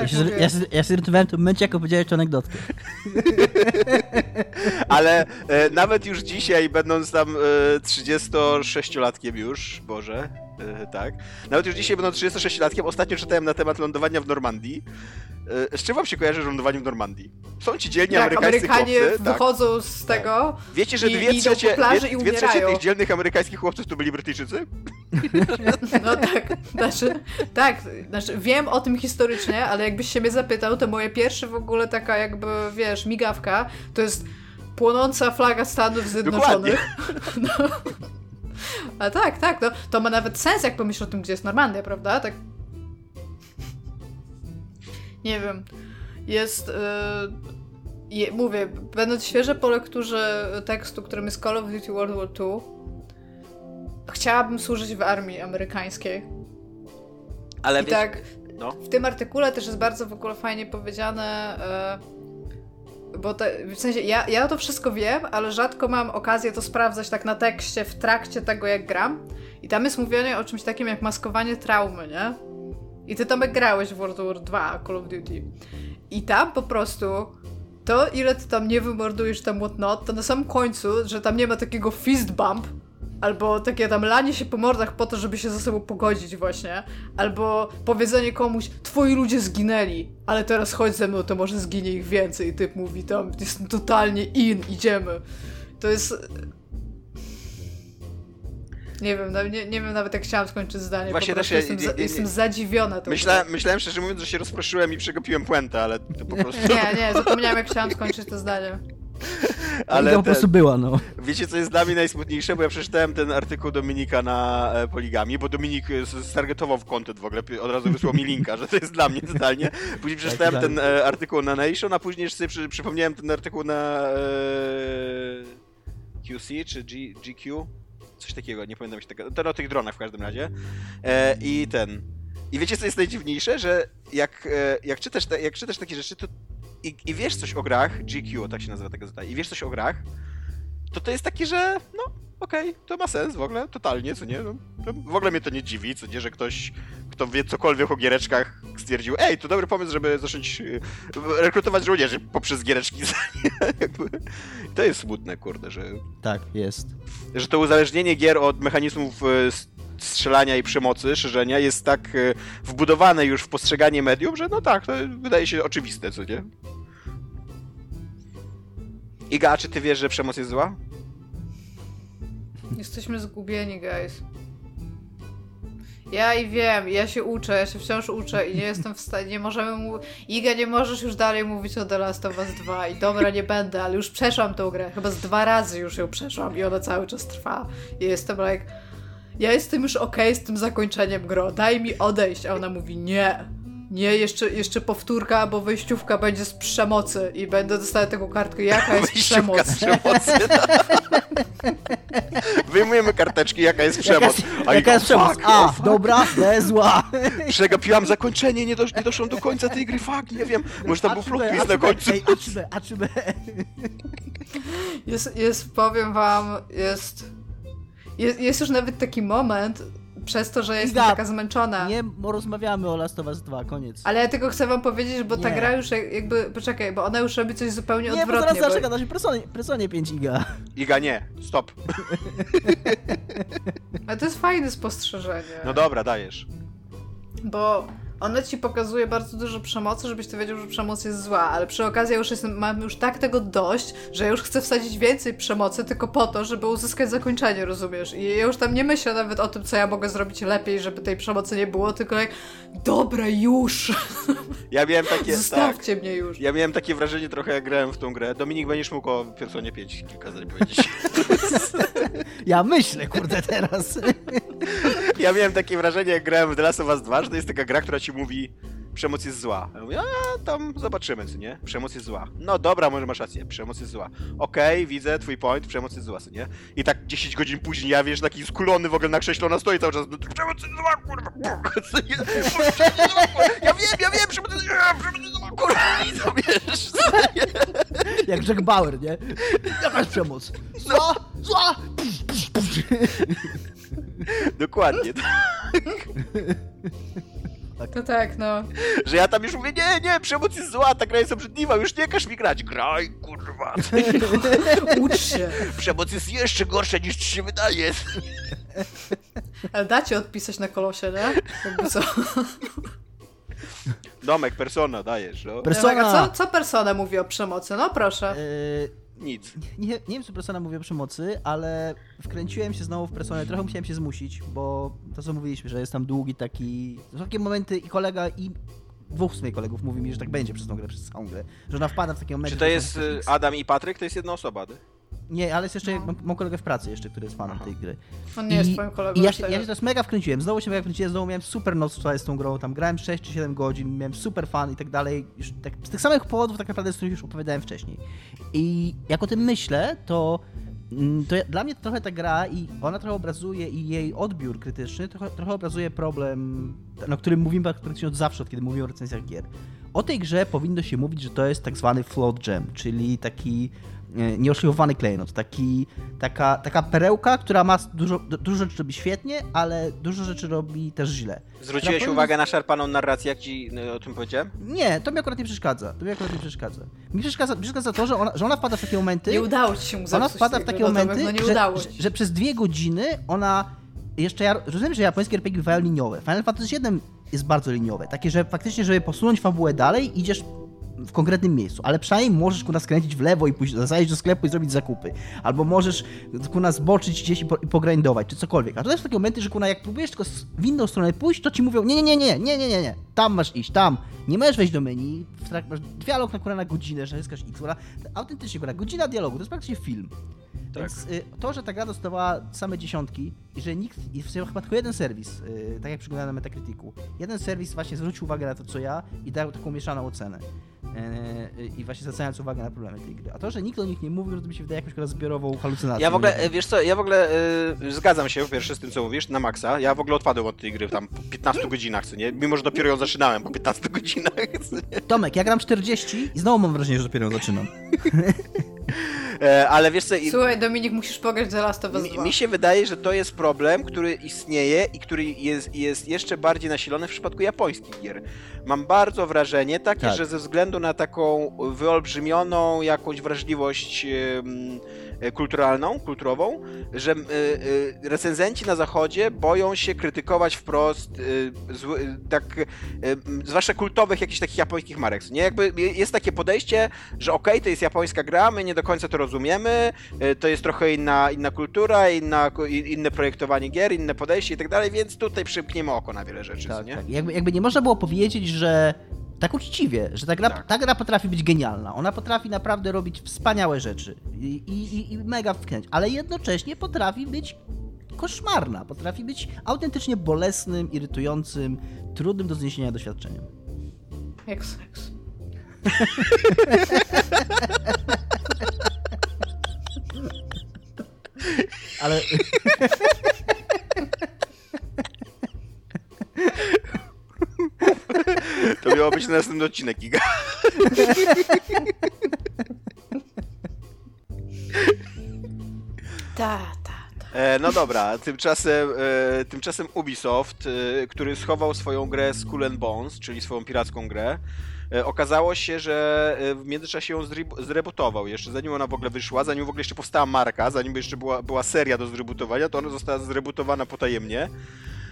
Tak Ja ja, się, ja zorientowałem w tym momencie, jak opowiedziałeś tę anegdotkę. Ale e, nawet już dzisiaj, będąc tam e, 36-latkiem już, Boże, e, tak, nawet już dzisiaj będąc 36-latkiem, ostatnio czytałem na temat lądowania w Normandii. E, z czym wam się kojarzy lądowanie w Normandii? Są ci dzielni tak, amerykańscy Amerykanie chłopcy, tak. wychodzą z tego, Wiecie, że i dwie idą po trzecie, plaży dwie, i dwie trzecie tych dzielnych amerykańskich chłopców to byli Brytyjczycy? No tak, znaczy, tak, znaczy wiem o tym historycznie, ale jakbyś się mnie zapytał, to moje pierwsze w ogóle taka jakby, wiesz, migawka, to jest płonąca flaga Stanów Zjednoczonych. No. A tak, tak, no, to ma nawet sens, jak pomyślisz o tym, gdzie jest Normandia, prawda? Tak. Nie wiem. Jest. Yy, je, mówię, będąc świeże po lekturze tekstu, którym jest Call of Duty World War II, chciałabym służyć w armii amerykańskiej. Ale I wiecie, tak, no. w tym artykule też jest bardzo w ogóle fajnie powiedziane, e, bo te, w sensie ja, ja to wszystko wiem, ale rzadko mam okazję to sprawdzać tak na tekście w trakcie tego, jak gram. I tam jest mówienie o czymś takim jak maskowanie traumy, nie? I ty Tomek grałeś w World War 2 Call of Duty. I tam po prostu to, ile ty tam nie wymordujesz tam whatnot, to na samym końcu, że tam nie ma takiego fist bump, Albo takie tam lanie się po mordach po to, żeby się ze sobą pogodzić właśnie. Albo powiedzenie komuś, twoi ludzie zginęli, ale teraz chodź ze mną, to może zginie ich więcej. I typ mówi tam, jestem totalnie in, idziemy. To jest... Nie wiem, nie, nie wiem nawet jak chciałam skończyć zdanie. Właśnie też jestem, za, nie- nie- jestem zadziwiona tą Myślałem, myślałem szczerze mówiąc, że się rozproszyłem i przegapiłem puentę, ale to po prostu... Nie, nie, zapomniałam jak chciałam skończyć to zdanie. Ale to po ten, prostu była, no. wiecie co jest dla mnie najsmutniejsze? Bo ja przeczytałem ten artykuł Dominika na e, Poligami, bo Dominik e, stargetował w content w ogóle, od razu wysłał mi linka, że to jest dla mnie totalnie. Później przeczytałem tak. ten e, artykuł na Nation, a później sobie przy, przypomniałem ten artykuł na e, QC czy G, GQ. Coś takiego, nie pamiętam się tego. Ten o tych dronach w każdym razie. E, I ten. I wiecie co jest najdziwniejsze, że jak, jak, czytasz, jak czytasz takie rzeczy, to i, i wiesz coś o grach, GQ, tak się nazywa ta gazeta, i wiesz coś o grach, to to jest takie, że no, okej, to ma sens w ogóle, totalnie, co nie? No, w ogóle mnie to nie dziwi, co nie, że ktoś, kto wie cokolwiek o giereczkach, stwierdził, ej, to dobry pomysł, żeby zacząć y, rekrutować żołnierzy poprzez giereczki. To jest smutne, kurde, że, Tak, jest. że to uzależnienie gier od mechanizmów s- strzelania i przemocy, szerzenia jest tak y, wbudowane już w postrzeganie medium, że no tak, to wydaje się oczywiste, co nie? Iga, czy ty wiesz, że przemoc jest zła? Jesteśmy zgubieni, guys. Ja i wiem, ja się uczę, ja się wciąż uczę i nie jestem w stanie, nie możemy mu... Iga, nie możesz już dalej mówić o The Last of Us 2 i dobra, nie będę, ale już przeszłam tą grę, chyba z dwa razy już ją przeszłam i ona cały czas trwa. I jestem like, ja jestem już okej z tym zakończeniem gro, daj mi odejść, a ona mówi nie. Nie, jeszcze, jeszcze powtórka, bo wejściówka będzie z przemocy i będę dostała taką kartkę, jaka jest przemoc. z przemocy. Wyjmujemy karteczki, jaka jest przemoc. Jaka jaka jest przemoc? fuck, A, oh, fuck. dobra, B, zła. Przegapiłam zakończenie, nie, dosz, nie doszłam do końca tej gry, fuck, nie wiem. Może tam był plot twist A na końcu. Ej, A czy B, A czy B. Jest, jest, powiem wam, jest, jest, jest już nawet taki moment, przez to, że jestem Iga, taka zmęczona. Nie rozmawiamy o Last of Us 2, koniec. Ale ja tylko chcę wam powiedzieć, bo ta Nie. gra już jak- jakby, poczekaj, bo ona już robi coś zupełnie Nie, bo odwrotnie. zaraz bo- zaczeka na Personie, Personie 5 giga. Iga, nie, stop. Ale to jest fajne spostrzeżenie. No dobra, dajesz. Bo ona ci pokazuje bardzo dużo przemocy, żebyś ty wiedział, że przemoc jest zła, ale przy okazji ja już jestem, mam już tak tego dość, że ja już chcę wsadzić więcej przemocy tylko po to, żeby uzyskać zakończenie, rozumiesz? I ja już tam nie myślę nawet o tym, co ja mogę zrobić lepiej, żeby tej przemocy nie było, tylko jak, dobra, już, Ja miałem takie, tak. zostawcie mnie już. Ja miałem takie wrażenie trochę jak grałem w tą grę. Dominik, będziesz mógł o Personie 5 kilka zdań powiedzieć. Ja myślę, kurde, teraz. Ja miałem takie wrażenie jak grałem w The Last of Us 2, że to jest taka gra, która ci mówi przemoc jest zła. Ja mówię, a tam zobaczymy, co nie? Przemoc jest zła. No dobra, może masz rację, przemoc jest zła. Okej, widzę twój point, przemoc jest zła, co nie? I tak 10 godzin później ja wiesz, taki skulony w ogóle na krześle, ona stoi cały czas, no, przemoc jest zła, kurwa, co nie? Przemoc jest zła, kurwa. Ja wiem, ja wiem, przemoc jest zła, przemoc jest zła, kurwa, i to wiesz, co nie? Jak Jack Bauer, nie? Jaka jest przemoc? Zła! Zła! Psz, psz, psz. Dokładnie. To tak, no. Że ja tam już mówię, nie, nie, przemoc jest zła, ta gra jest obrzydliwa, już nie każ mi grać. Graj, kurwa. Ucz się. Przemoc jest jeszcze gorsza niż ci się wydaje. Ale dacie odpisać na kolosie, nie? Jakby co? Domek, persona, dajesz, no. Persona! Co, co persona mówi o przemocy? No proszę. E, Nic. nie, nie wiem, czy Persona mówi o przemocy, ale wkręciłem się znowu w Personę. Trochę musiałem się zmusić, bo to co mówiliśmy, że jest tam długi taki... Są takie momenty i kolega i dwóch w sumie kolegów mówi mi, że tak będzie przez tą grę, przez całą grę. Że ona wpada w takie momenty... Czy to jest y, Adam i Patryk? To jest jedna osoba, ty? Nie, ale jest jeszcze, No. mam, mam kolegę w pracy jeszcze, który jest fanem tej gry. On nie jest twoim kolegą. I ja się, ja teraz. się teraz mega wkręciłem, znowu się mega wkręciłem, znowu miałem super noc wczoraj z tą grą, tam grałem 6 czy 7 godzin, miałem super fan i tak dalej, już tak, z tych samych powodów tak naprawdę, z których już opowiadałem wcześniej. I jak o tym myślę, to, mm, to ja, dla mnie trochę ta gra i ona trochę obrazuje i jej odbiór krytyczny trochę, trochę obrazuje problem, na którym mówimy praktycznie od zawsze, od kiedy mówimy o recenzjach gier. O tej grze powinno się mówić, że to jest tak zwany float gem, czyli taki nieoszlifowany klejnot, taki, taka, taka perełka, która ma dużo, dużo rzeczy robi świetnie, ale dużo rzeczy robi też źle. Zwróciłeś Która uwagę na szarpaną narrację, jak ci y, o tym powiedziałem? Nie, to mi akurat nie przeszkadza. To mi akurat nie przeszkadza. Mi przeszkadza, przeszkadza to, że ona, że ona wpada w takie momenty. Nie udało ci się mu Ona wpada w takie no, momenty, No że, że, że przez dwie godziny ona. Jeszcze ja rozumiem, że japońskie RPG bywają liniowe. Final Fantasy VII jest bardzo liniowe. Takie, że faktycznie, żeby posunąć fabułę dalej, idziesz w konkretnym miejscu, ale przynajmniej możesz ku nas skręcić w lewo i pójść, zajść do sklepu i zrobić zakupy. Albo możesz ku nas zboczyć gdzieś i, po, i pogrindować, czy cokolwiek. A to jest takie momenty, że ku jak próbujesz tylko w inną stronę pójść, to ci mówią, nie, nie, nie, nie, nie, nie, nie, nie, tam masz iść, tam. Nie możesz wejść do menu, w trak- masz dialog na, kurwa na godzinę, że naciskasz X, kurwa. autentycznie, kurwa, godzina dialogu, to jest praktycznie film. Tak. Więc y, to, że ta gra dostała same dziesiątki i że nikt, i w sumie chyba tylko jeden serwis, y, tak jak przyglądałem na Metacriticu, jeden serwis właśnie zwrócił uwagę na to, co ja i dał taką mieszaną ocenę. Y, y, I właśnie zwracając uwagę na problemy tej gry. A to, że nikt o nich nie mówił, to mi się wydaje jakąś zbiorową hallucynacją. Ja w ogóle, wiesz co, ja w ogóle e, zgadzam się pierwsze z tym, co mówisz, na maksa. Ja w ogóle odpadłem od tej gry tam po 15 godzinach, co nie? Mimo, że dopiero ją zaczynałem po 15 godzinach? Tomek, ja gram 40 i znowu mam wrażenie, że dopiero zaczynam. E, ale wiesz co, Słuchaj, Dominik, musisz pograć The Last of Us mi, 2. mi się wydaje, że to jest problem, który istnieje i który jest, jest jeszcze bardziej nasilony w przypadku japońskich gier. Mam bardzo wrażenie takie, Tak. że ze względu na taką wyolbrzymioną jakąś wrażliwość e, kulturalną, kulturową, że e, e, recenzenci na zachodzie boją się krytykować wprost e, zły, e, tak, e, zwłaszcza kultowych jakichś takich japońskich marek. Nie jakby jest takie podejście, że okej, to jest japońska gra, my nie do końca to rozumiemy, e, to jest trochę inna, inna kultura, inna, inne projektowanie gier, inne podejście i tak dalej, więc tutaj przymkniemy oko na wiele rzeczy, Tak, nie? tak. Jakby, jakby nie można było powiedzieć, że tak uczciwie, że ta gra, Tak. ta gra potrafi być genialna. Ona potrafi naprawdę robić wspaniałe rzeczy i, i, i- mega wkręć, ale jednocześnie potrafi być koszmarna, potrafi być autentycznie bolesnym, irytującym, trudnym do zniesienia doświadczeniem. Jak seks. Ale Być następny odcinek, Giga. Ta, ta, ta. E, no dobra, tymczasem, e, tymczasem Ubisoft, e, który schował swoją grę Skull and Bones, czyli swoją piracką grę, e, okazało się, że e, w międzyczasie ją zreb- zrebootował. Jeszcze zanim ona w ogóle wyszła, zanim w ogóle jeszcze powstała marka, zanim jeszcze była, była seria do zrebootowania, to ona została zrebootowana potajemnie.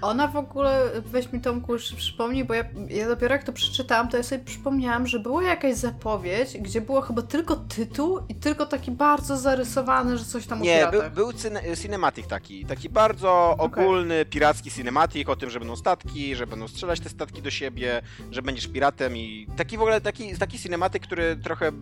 Ona w ogóle, weź mi Tomku jeszcze przypomnij, bo ja, ja dopiero jak to przeczytałam, to ja sobie przypomniałam, że była jakaś zapowiedź, gdzie było chyba tylko tytuł i tylko taki bardzo zarysowany, że coś tam o Nie, był, piratach. był cyne- cinematic taki, taki bardzo ogólny, piracki cinematic o tym, że będą statki, że będą strzelać te statki do siebie, że będziesz piratem i taki w ogóle taki, taki cinematic, który trochę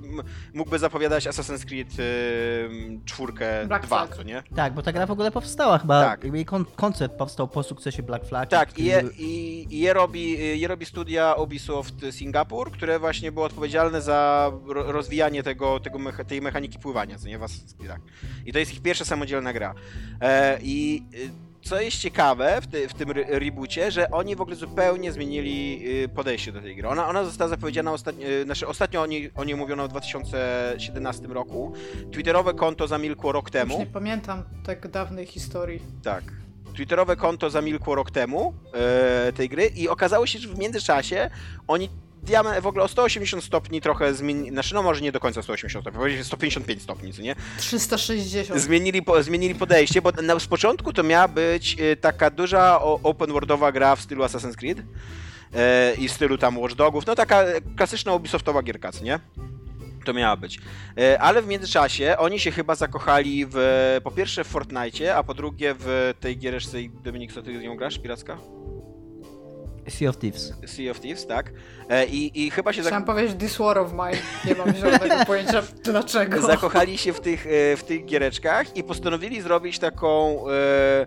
mógłby zapowiadać Assassin's Creed y, czwórkę Black 2, Flag. co nie? tak, bo ta gra w ogóle powstała chyba, Tak. jej kon- koncept powstał po sukcesie Black Flag. Tak, i je, i, i je, robi, je robi studia Ubisoft Singapur, które właśnie było odpowiedzialne za ro, rozwijanie tego, tego mecha, tej mechaniki pływania, co nie? W Assassin's Creedach. I to jest ich pierwsza samodzielna gra. E, I y, co jest ciekawe w, ty, w tym re- reboocie, że oni w ogóle zupełnie zmienili y, podejście do tej gry. Ona, ona została zapowiedziana ostatnio, y, znaczy ostatnio o niej, o niej mówiono w 2017 roku. Twitterowe konto zamilkło rok Już temu. nie pamiętam tak dawnej historii. Tak. Twitterowe konto zamilkło rok temu e, tej gry i okazało się, że w międzyczasie oni diament w ogóle o 180 stopni trochę zmienili, znaczy no może nie do końca 180 stopni, powiedzieć 155 stopni, co nie? 360. Zmienili, po, zmienili podejście, bo na, z początku to miała być e, taka duża open worldowa gra w stylu Assassin's Creed e, i w stylu tam Watch Dogów, no taka klasyczna Ubisoftowa gierka, co nie? To miała być. E, Ale w międzyczasie oni się chyba zakochali w, po pierwsze w Fortnite, a po drugie w tej giereczce, Dominik, co ty z nią grasz, piracka? Sea of Thieves. Sea of Thieves, tak? E, I, i chyba się Chciałam zak- powiedzieć This War of Mine. Nie mam zielonego pojęcia dlaczego. zakochali się w tych, e, w tych giereczkach i postanowili zrobić taką e, e,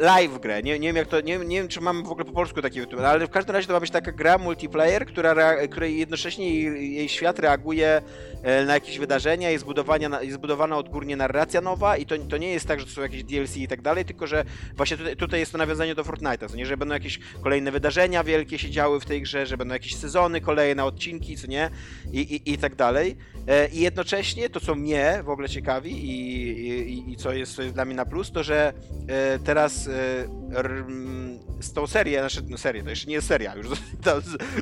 live grę. Nie, nie wiem jak to, nie, nie wiem czy mamy w ogóle po polsku taki tytuł, ale w każdym razie to ma być taka gra multiplayer, która, której jednocześnie jej, jej świat reaguje e, na jakieś wydarzenia, jest, zbudowania, na- jest zbudowana odgórnie narracja nowa i to, to nie jest tak, że to są jakieś DLC i tak dalej, tylko że właśnie tutaj, tutaj jest to nawiązanie do Fortnite'a, co nie, że będą jakieś kolejne wydarzenia wielkie się działy w tej grze, że będą jakieś sezony, kolejne odcinki, co nie, i, i, i tak dalej. E, I jednocześnie to, co mnie w ogóle ciekawi i, i, i co, jest, co jest dla mnie na plus, to że e, teraz e, r, z tą serię, znaczy no serię, to jeszcze nie jest seria, już tą,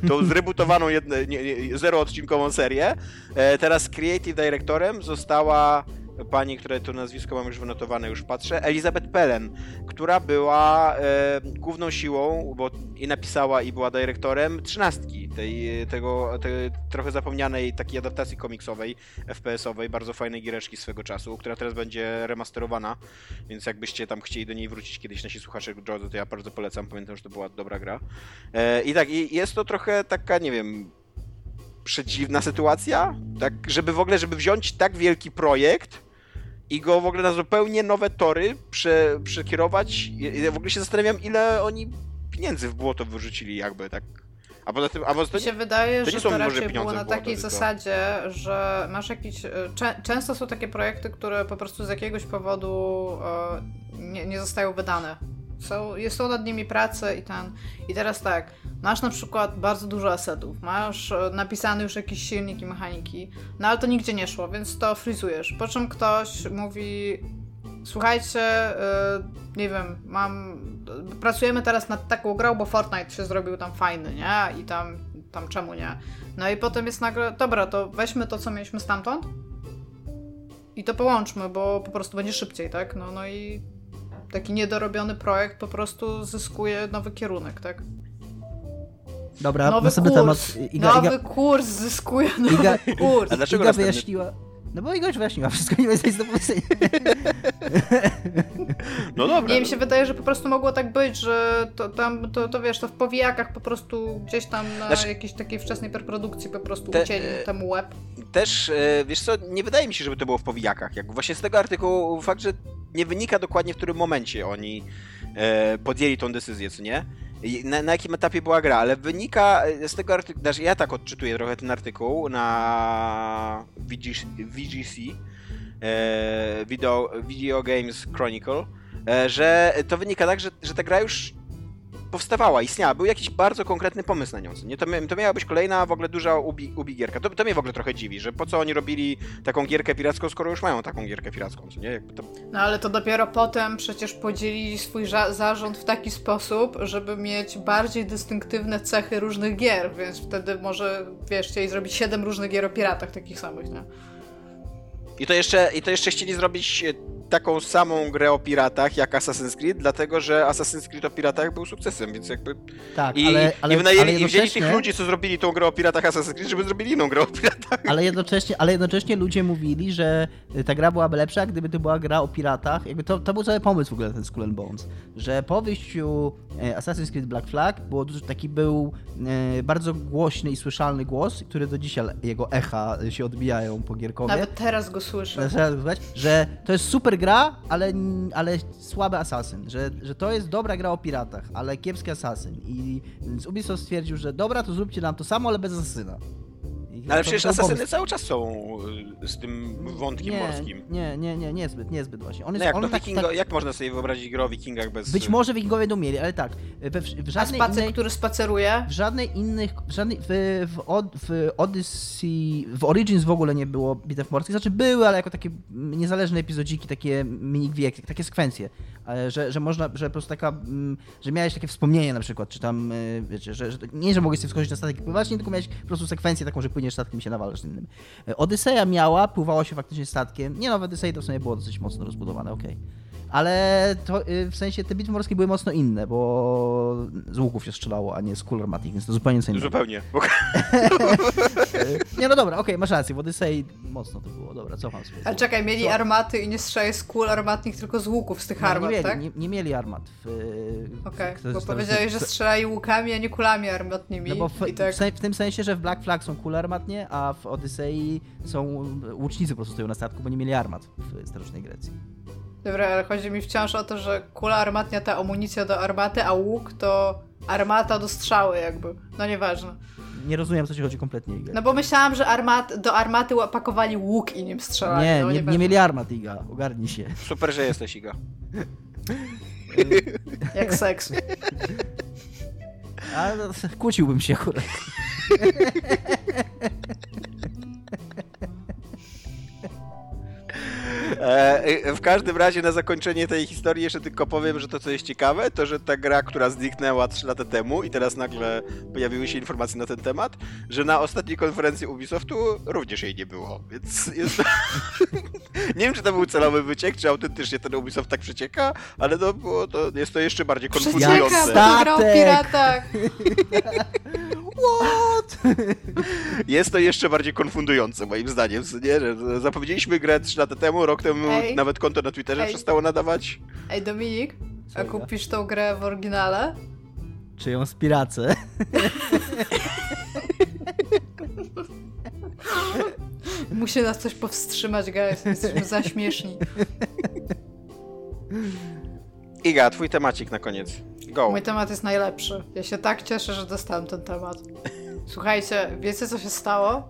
tą zrebutowaną jedne, nie, nie, zeroodcinkową serię, e, teraz creative directorem została pani, które tu nazwisko mam już wynotowane, już patrzę, Elizabeth Pellen, która była e, główną siłą, bo i napisała i była dyrektorem trzynastki, tej, tego, tej trochę zapomnianej takiej adaptacji komiksowej, FPS-owej, bardzo fajnej giereczki swego czasu, która teraz będzie remasterowana, więc jakbyście tam chcieli do niej wrócić kiedyś nasi słuchacze drodzy, to ja bardzo polecam, pamiętam, że to była dobra gra. E, I tak, i jest to trochę taka, nie wiem, przedziwna sytuacja, tak, żeby w ogóle, żeby wziąć tak wielki projekt i go w ogóle na zupełnie nowe tory prze, przekierować. Ja- w ogóle się zastanawiam, ile oni pieniędzy w błoto wyrzucili jakby, tak. A poza tym, a poza tym, się wydaje, to że to raczej było na takiej zasadzie, że masz jakiś... e, Czę, często są takie projekty, które po prostu z jakiegoś powodu e, nie, nie zostają wydane. Są, nad nimi prace i ten... I teraz tak, masz na przykład bardzo dużo asetów, masz e, napisany już jakiś silnik i mechaniki, no ale to nigdzie nie szło, więc to frizujesz. Po czym ktoś mówi, słuchajcie, e, nie wiem, mam, pracujemy teraz nad taką grą, bo Fortnite się zrobił tam fajny, nie? I tam, tam czemu nie? No i potem jest nagle, dobra, to weźmy to, co mieliśmy stamtąd i to połączmy, bo po prostu będzie szybciej, tak? No, no i taki niedorobiony projekt po prostu zyskuje nowy kierunek, tak? Dobra, Nowy następny kurs, temat. Iga, nowy Iga, kurs zyskuje nowy Iga- kurs. A dlaczego Iga następny? wyjaśniła. No bo Iga już wyjaśniła wszystko, nie ma nic do powiedzenia. no dobra. Nie, mi się wydaje, że po prostu mogło tak być, że to tam, to, to wiesz, to w powijakach po prostu gdzieś tam na Znaczy- jakiejś takiej wczesnej perprodukcji po prostu Te- ucięli e, temu łeb. Też, e, wiesz co, nie wydaje mi się, żeby to było w powijakach. Jak właśnie z tego artykułu fakt, że nie wynika dokładnie w którym momencie oni e, podjęli tą decyzję, co nie? Na, na jakim etapie była gra, ale wynika z tego artykułu, znaczy ja tak odczytuję trochę ten artykuł na VGC, VGC e, Video, Video Games Chronicle, e, że to wynika tak, że, że ta gra już powstawała, istniała, był jakiś bardzo konkretny pomysł na nią. Nie? To, to miała być kolejna w ogóle duża ubi, ubi gierka. To, to mnie w ogóle trochę dziwi, że po co oni robili taką gierkę piracką, skoro już mają taką gierkę piracką, nie? Jakby to... No ale to dopiero potem przecież podzielili swój zarząd w taki sposób, żeby mieć bardziej dystynktywne cechy różnych gier, więc wtedy może, wiesz, chcieli zrobić siedem różnych gier o piratach takich samych, nie? I to jeszcze, i to jeszcze chcieli zrobić e, taką samą grę o piratach jak Assassin's Creed, dlatego że Assassin's Creed o piratach był sukcesem, więc jakby... Tak, I, ale, ale, i, wynajęli, ale i wzięli tych ludzi, co zrobili tą grę o piratach Assassin's Creed, żeby zrobili inną grę o piratach. Ale jednocześnie, ale jednocześnie ludzie mówili, że ta gra byłaby lepsza, gdyby to była gra o piratach. Jakby to, to był cały pomysł w ogóle ten Skull Bones. Że po wyjściu e, Assassin's Creed Black Flag było dużo, taki był e, bardzo głośny i słyszalny głos, który do dzisiaj jego echa się odbijają po Gierkowie. Nawet teraz go słyszę. Że to jest super gra, ale, ale słaby asasyn. Że, że to jest dobra gra o piratach, ale kiepski asasyn. I więc Ubisoft stwierdził, że dobra, to zróbcie nam to samo, ale bez asasyna. No ale przecież był pomysł. Asasyny cały czas są y, z tym wątkiem nie, morskim. Nie, nie, nie, niezbyt, niezbyt właśnie. On No jest, jak, on to tak, wikingo, tak, jak można sobie wyobrazić grę o wikingach bez... Być może wikingowie będą mieli, ale tak. We, w, w A żadnej spacer, innej... który spaceruje? W żadnej innych, w, żadnej, w, w, w Odyssey, w Origins w ogóle nie było bitew morskich, znaczy były, ale jako takie niezależne epizodziki, takie mini takie sekwencje, ale że, że można, że po prostu taka, mm, że miałeś takie wspomnienie na przykład, czy tam, y, wiecie, że, że nie, że mogłeś sobie wskoczyć na statek i pływać, nie, tylko miałeś po prostu sekwencję taką, że płyniesz statkiem się nawalasz z innym. Y, Odyseja miała, pływało się faktycznie statkiem, nie no, w Odysei to w sumie było dosyć mocno rozbudowane, okej. Ale to y, w sensie te bitwy morskie były mocno inne, bo z łuków się strzelało, a nie z kul armatnych, więc to zupełnie co innego. Zupełnie. Nie, no dobra, okej, masz rację, w Odysei mocno to było, dobra, cofam sobie. Ale czekaj, mieli Co? armaty i nie strzelali z kul armatnych, tylko z łuków z tych nie, nie, armat, mieli, tak? nie, nie mieli armat. W, Okej, to bo powiedziałeś, że strzelali łukami, a nie kulami armatnymi. No bo w, I tak... w, tym sensie, że w Black Flag są kule armatnie, a w Odysei są łucznicy po prostu stoją na statku, bo nie mieli armat w starożytnej Grecji. Dobra, ale chodzi mi wciąż o to, że kula armatnia to amunicja do armaty, a łuk to armata do strzały jakby. No nieważne. Nie rozumiem, co ci chodzi kompletnie, Iga. No bo myślałam, że armat, do armaty pakowali łuk i nim strzelali. nie, no, nie, nie mieli armat, Iga. Ogarnij się. Super, że jesteś, Iga. Jak seks. A, no, kłóciłbym się akurat. w każdym razie na zakończenie tej historii jeszcze tylko powiem, że to co jest ciekawe, to że ta gra, która zniknęła 3 lata temu i teraz nagle pojawiły się informacje na ten temat, że na ostatniej konferencji Ubisoftu również jej nie było, więc jest... nie wiem, czy to był celowy wyciek, czy autentycznie ten Ubisoft tak przecieka, ale to, było, to jest to jeszcze bardziej Przecieka, konfundujące. bo gra o piratach. What? Jest to jeszcze bardziej konfundujące moim zdaniem, nie? Że zapowiedzieliśmy grę 3 lata temu, rok temu Ej. Nawet konto na Twitterze Ej. przestało nadawać. Ej, Dominik, a kupisz tą grę w oryginale? Czy ją spiracę? Musi nas coś powstrzymać, guys. Jesteśmy za śmieszni. Iga, twój temacik na koniec. Go. Mój temat jest najlepszy. Ja się tak cieszę, że dostałem ten temat. Słuchajcie, wiecie co się stało?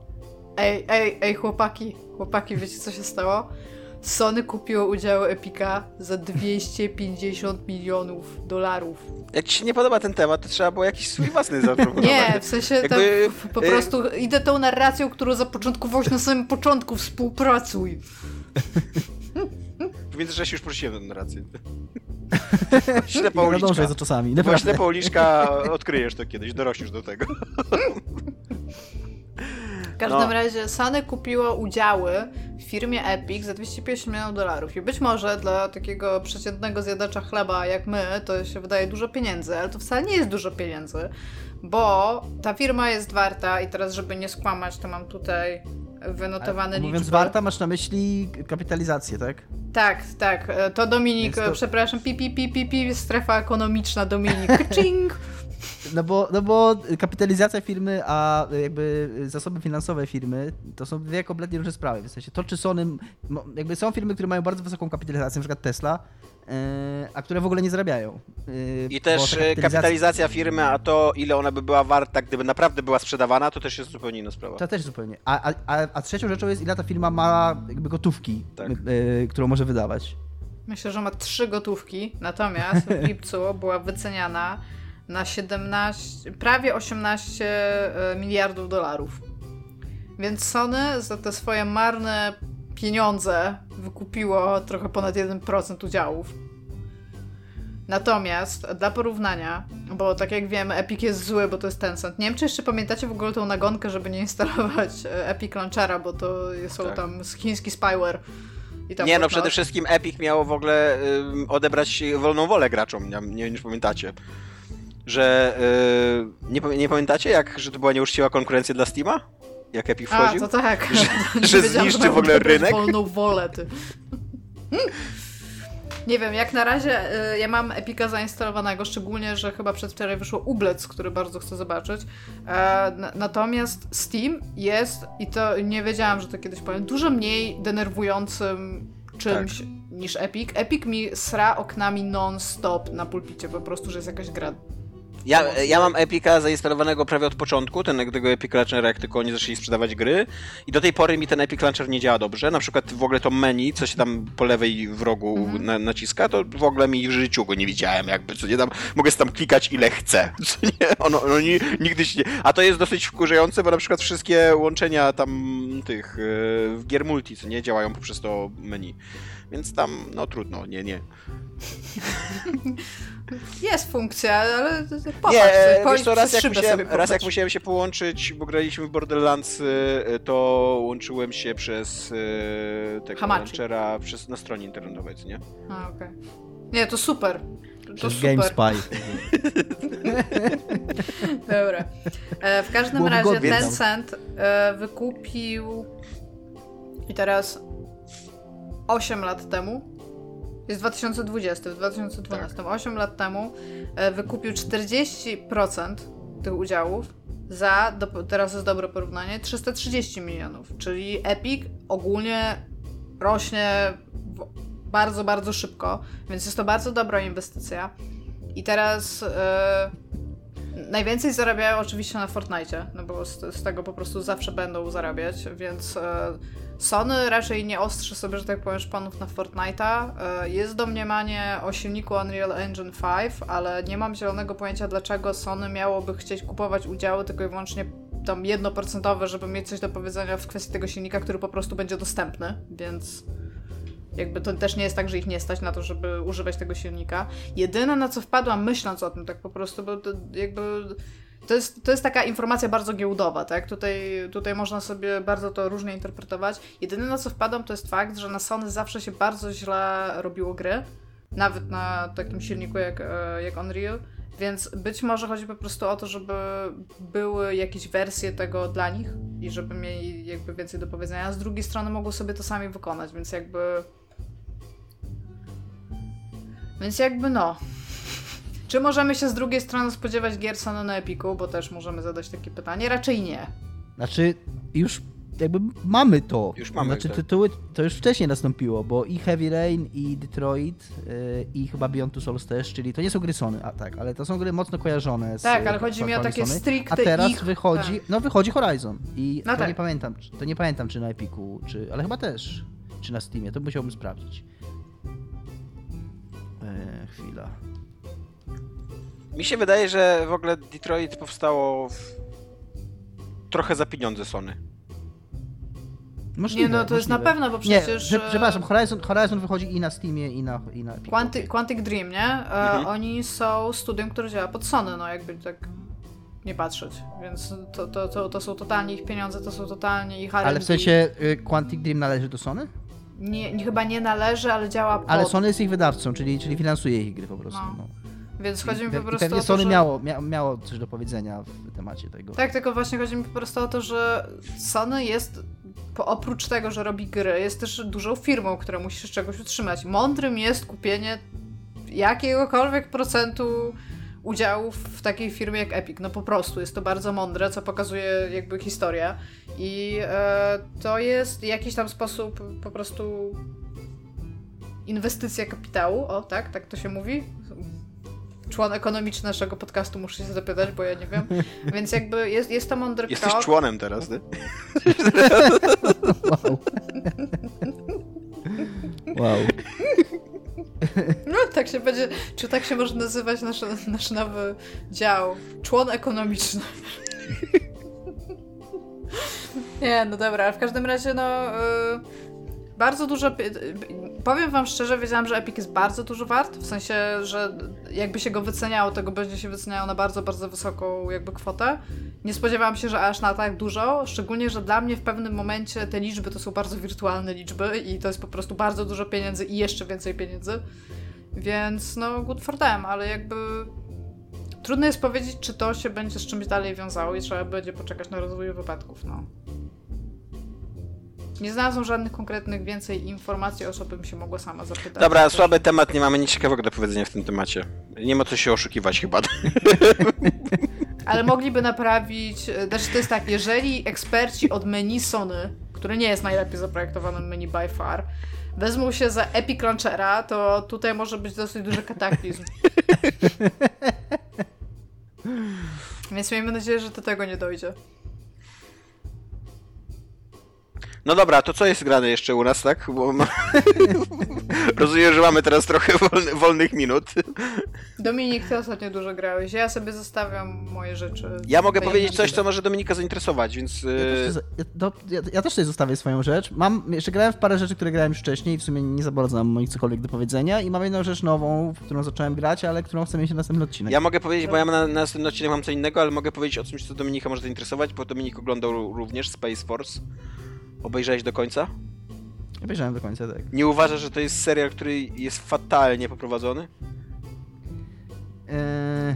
Ej, ej, ej, chłopaki, chłopaki, wiecie co się stało? Sony kupiło udziały Epika za 250 milionów dolarów. Jak ci się nie podoba ten temat, to trzeba było jakiś swój własny zaproponować. Nie, w sensie Jakby, tak, po y- prostu idę tą narracją, którą zapoczątkowałeś na samym początku, współpracuj. W międzyczasie już prosiłem tę narrację. Ślepa uliczka. za czasami, naprawdę. ślepa uliczka, odkryjesz to kiedyś, dorośniesz do tego. W każdym No. razie Sony kupiło udziały w firmie Epic za 250 milionów dolarów. I być może dla takiego przeciętnego zjadacza chleba jak my, to się wydaje dużo pieniędzy, ale to wcale nie jest dużo pieniędzy, bo ta firma jest warta, i teraz żeby nie skłamać, to mam tutaj wynotowane A liczby. Mówiąc warta, masz na myśli kapitalizację, tak? Tak, tak. To Dominik, to- przepraszam, pi, pi, pi, pi, pi, strefa ekonomiczna Dominik. Kczing! No bo, no bo kapitalizacja firmy, a jakby zasoby finansowe firmy to są dwie kompletnie różne sprawy. W sensie to, czy Sony. Jakby są firmy, które mają bardzo wysoką kapitalizację, na przykład Tesla, yy, a które w ogóle nie zarabiają. Yy, I też e, kapitalizacja firmy, a to ile ona by była warta, gdyby naprawdę była sprzedawana, to też jest zupełnie inna sprawa. To też zupełnie. A, a, a, trzecią rzeczą jest, ile ta firma ma jakby gotówki, Tak. którą może wydawać. Myślę, że ma trzy gotówki, natomiast w lipcu była wyceniana na 17, prawie 18 e, miliardów dolarów. Więc Sony za te swoje marne pieniądze wykupiło trochę ponad 1% udziałów. Natomiast dla porównania, bo tak jak wiemy, Epic jest zły, bo to jest Tencent. Nie wiem, czy jeszcze pamiętacie w ogóle tą nagonkę, żeby nie instalować e, Epic Launchera, bo to są Tak. tam chiński spyware. I tam Nie, no przede wszystkim Epic miało w ogóle odebrać wolną wolę graczom, nie, nie wiem, czy pamiętacie. Że y, nie, nie pamiętacie, jak, że to była nieuczciwa konkurencja dla Steama? Jak Epic A, wchodził? to tak. Że- Nie że zniszczy w ogóle rynek? wolną wolę, ty. Nie wiem, jak na razie y, ja mam Epika zainstalowanego, szczególnie, że chyba przedwczoraj wyszło Ublec, który bardzo chcę zobaczyć. E, na- natomiast Steam jest, i to nie wiedziałam, że to kiedyś powiem, dużo mniej denerwującym czymś Tak. niż Epic. Epic mi sra oknami non-stop na pulpicie, po prostu, że jest jakaś gra Ja, ja mam Epica zainstalowanego prawie od początku, ten, tego Epic Launchera, jak tylko oni zaczęli sprzedawać gry. I do tej pory mi ten Epic Launcher nie działa dobrze. Na przykład w ogóle to menu, co się tam po lewej w rogu Mhm. na, naciska, to w ogóle mi w życiu go nie widziałem, jakby, co nie tam, mogę tam klikać ile chcę, co nie, ono, ono ni, nigdy się nie... A to jest dosyć wkurzające, bo na przykład wszystkie łączenia tam tych w gier multi, co nie, działają poprzez to menu. Więc tam, no trudno, nie, nie. Jest funkcja, ale popatrz, Nie, wiesz pojdź co, raz jak, musiałem, sobie raz jak popatrz. musiałem się połączyć, bo graliśmy w Borderlands, y, to łączyłem się przez y, tego Hamachi. launchera przez, na stronie internetowej, nie? A, okej. Nie, to super. To Przez super. GameSpy. Dobra. E, w każdym Było razie. Tencent e, wykupił i teraz 8 lat temu jest 2020, w 2012, 8 lat temu e, wykupił 40% tych udziałów za, do, teraz jest dobre porównanie, 330 milionów, czyli Epic ogólnie rośnie bardzo, bardzo szybko, więc jest to bardzo dobra inwestycja. I teraz e, najwięcej zarabiają oczywiście na Fortnite, no bo z, z, tego po prostu zawsze będą zarabiać, więc e, Sony raczej nie ostrzy sobie, że tak powiem, szponów na Fortnite'a. E, jest domniemanie o silniku Unreal Engine 5, ale nie mam zielonego pojęcia, dlaczego Sony miałoby chcieć kupować udziały tylko i wyłącznie tam jednoprocentowe, żeby mieć coś do powiedzenia w kwestii tego silnika, który po prostu będzie dostępny, więc jakby to też nie jest tak, że ich nie stać na to, żeby używać tego silnika. Jedyne na co wpadłam myśląc o tym tak po prostu, bo to jakby to jest, to jest taka informacja bardzo giełdowa, tak? Tutaj, tutaj można sobie bardzo to różnie interpretować. Jedyne na co wpadłam to jest fakt, że na Sony zawsze się bardzo źle robiło gry, nawet na takim silniku jak, e, jak Unreal. Więc być może chodzi po prostu o to, żeby były jakieś wersje tego dla nich i żeby mieli jakby więcej do powiedzenia. A z drugiej strony mogą sobie to sami wykonać, więc jakby. Więc jakby no. Czy możemy się z drugiej strony spodziewać gier Sony na Epiku? Bo też możemy zadać takie pytanie. Raczej nie. Znaczy, już jakby mamy to. Już mamy, Znaczy, tak. tytuły to już wcześniej nastąpiło, bo i Heavy Rain, i Detroit, yy, i chyba Beyond Two Souls też, czyli to nie są gry Sony, a tak, ale to są gry mocno kojarzone z Tak, ale chodzi mi o takie Sony. stricte A teraz ich- wychodzi, tak. no wychodzi Horizon i No to tak. nie pamiętam, czy- to nie pamiętam czy na Epiku, czy, ale chyba też, czy na Steamie, to musiałbym sprawdzić. Eee, chwila. Mi się wydaje, że w ogóle Detroit powstało w... trochę za pieniądze Sony. Możliwe, nie, no to jest na pewno, bo Nie, przecież. prze- e, przepraszam, Horizon, Horizon wychodzi i na Steamie, i na, i na. Quantic, Quantic Dream, nie? E, Mhm. Oni są studiem, które działa pod Sony, no jakby tak nie patrzeć. Więc to, to, to, to są totalnie ich pieniądze, to są totalnie ich R&D. Ale w sensie y, Quantic Dream należy do Sony? Nie, nie, chyba nie należy, ale działa pod. Ale Sony jest ich wydawcą, czyli, czyli finansuje ich gry po prostu. No. No. Więc chodzi mi po prostu pewnie o to, Sony że... miało, mia, miało coś do powiedzenia w temacie tego. Tak, tylko właśnie chodzi mi po prostu o to, że Sony jest, oprócz tego, że robi gry, jest też dużą firmą, która musi się czegoś utrzymać. Mądrym jest kupienie jakiegokolwiek procentu udziałów w takiej firmie jak Epic. No po prostu, jest to bardzo mądre, co pokazuje jakby historia. I e, to jest jakiś tam sposób po prostu inwestycja kapitału, o tak, tak to się mówi. Człon ekonomiczny naszego podcastu muszę się zapytać, bo ja nie wiem. Więc jakby jest, jest to mądry Jesteś krok. członem teraz, nie? Wow. wow. No tak się będzie, czy tak się może nazywać nasz, nasz nowy dział? Człon ekonomiczny. Nie, no dobra, ale w każdym razie no... y, bardzo dużo... Powiem wam szczerze, wiedziałam, że Epic jest bardzo dużo wart, w sensie, że jakby się go wyceniało, to go będzie się wyceniało na bardzo, bardzo wysoką jakby kwotę. Nie spodziewałam się, że aż na tak dużo, szczególnie, że dla mnie w pewnym momencie te liczby to są bardzo wirtualne liczby i to jest po prostu bardzo dużo pieniędzy i jeszcze więcej pieniędzy. Więc no, good for them, ale jakby trudno jest powiedzieć, czy to się będzie z czymś dalej wiązało i trzeba będzie poczekać na rozwój wypadków, no. Nie znalazłam żadnych konkretnych więcej informacji, o co bym się mogła sama zapytać. Dobra, słaby temat, nie mamy nic ciekawego do powiedzenia w tym temacie. Nie ma co się oszukiwać chyba. Ale mogliby naprawić, e, znaczy to jest tak, jeżeli eksperci od menu Sony, które nie jest najlepiej zaprojektowanym menu by far, wezmą się za Epic Launchera, to tutaj może być dosyć duży kataklizm. Więc miejmy nadzieję, że do tego nie dojdzie. No dobra, to co jest grane jeszcze u nas, tak? Bo ma... Rozumiem, że mamy teraz trochę wolny, wolnych minut. Dominik, ty ostatnio dużo grałeś. Ja sobie zostawiam moje rzeczy. Ja mogę powiedzieć coś, co może Dominika zainteresować, więc... Ja y, też, też tutaj zostawię swoją rzecz. Mam, jeszcze grałem w parę rzeczy, które grałem już wcześniej i w sumie nie za bardzo mam moich cokolwiek do powiedzenia i mam jedną rzecz nową, w którą zacząłem grać, ale którą chcę mieć na następny odcinek. Ja mogę powiedzieć, bo ja na, na następny odcinek mam co innego, ale mogę powiedzieć o czymś, co Dominika może zainteresować, bo Dominik oglądał ró- również Space Force. Obejrzałeś do końca? Obejrzałem do końca, tak. Nie uważasz, że to jest serial, który jest fatalnie poprowadzony? Eee,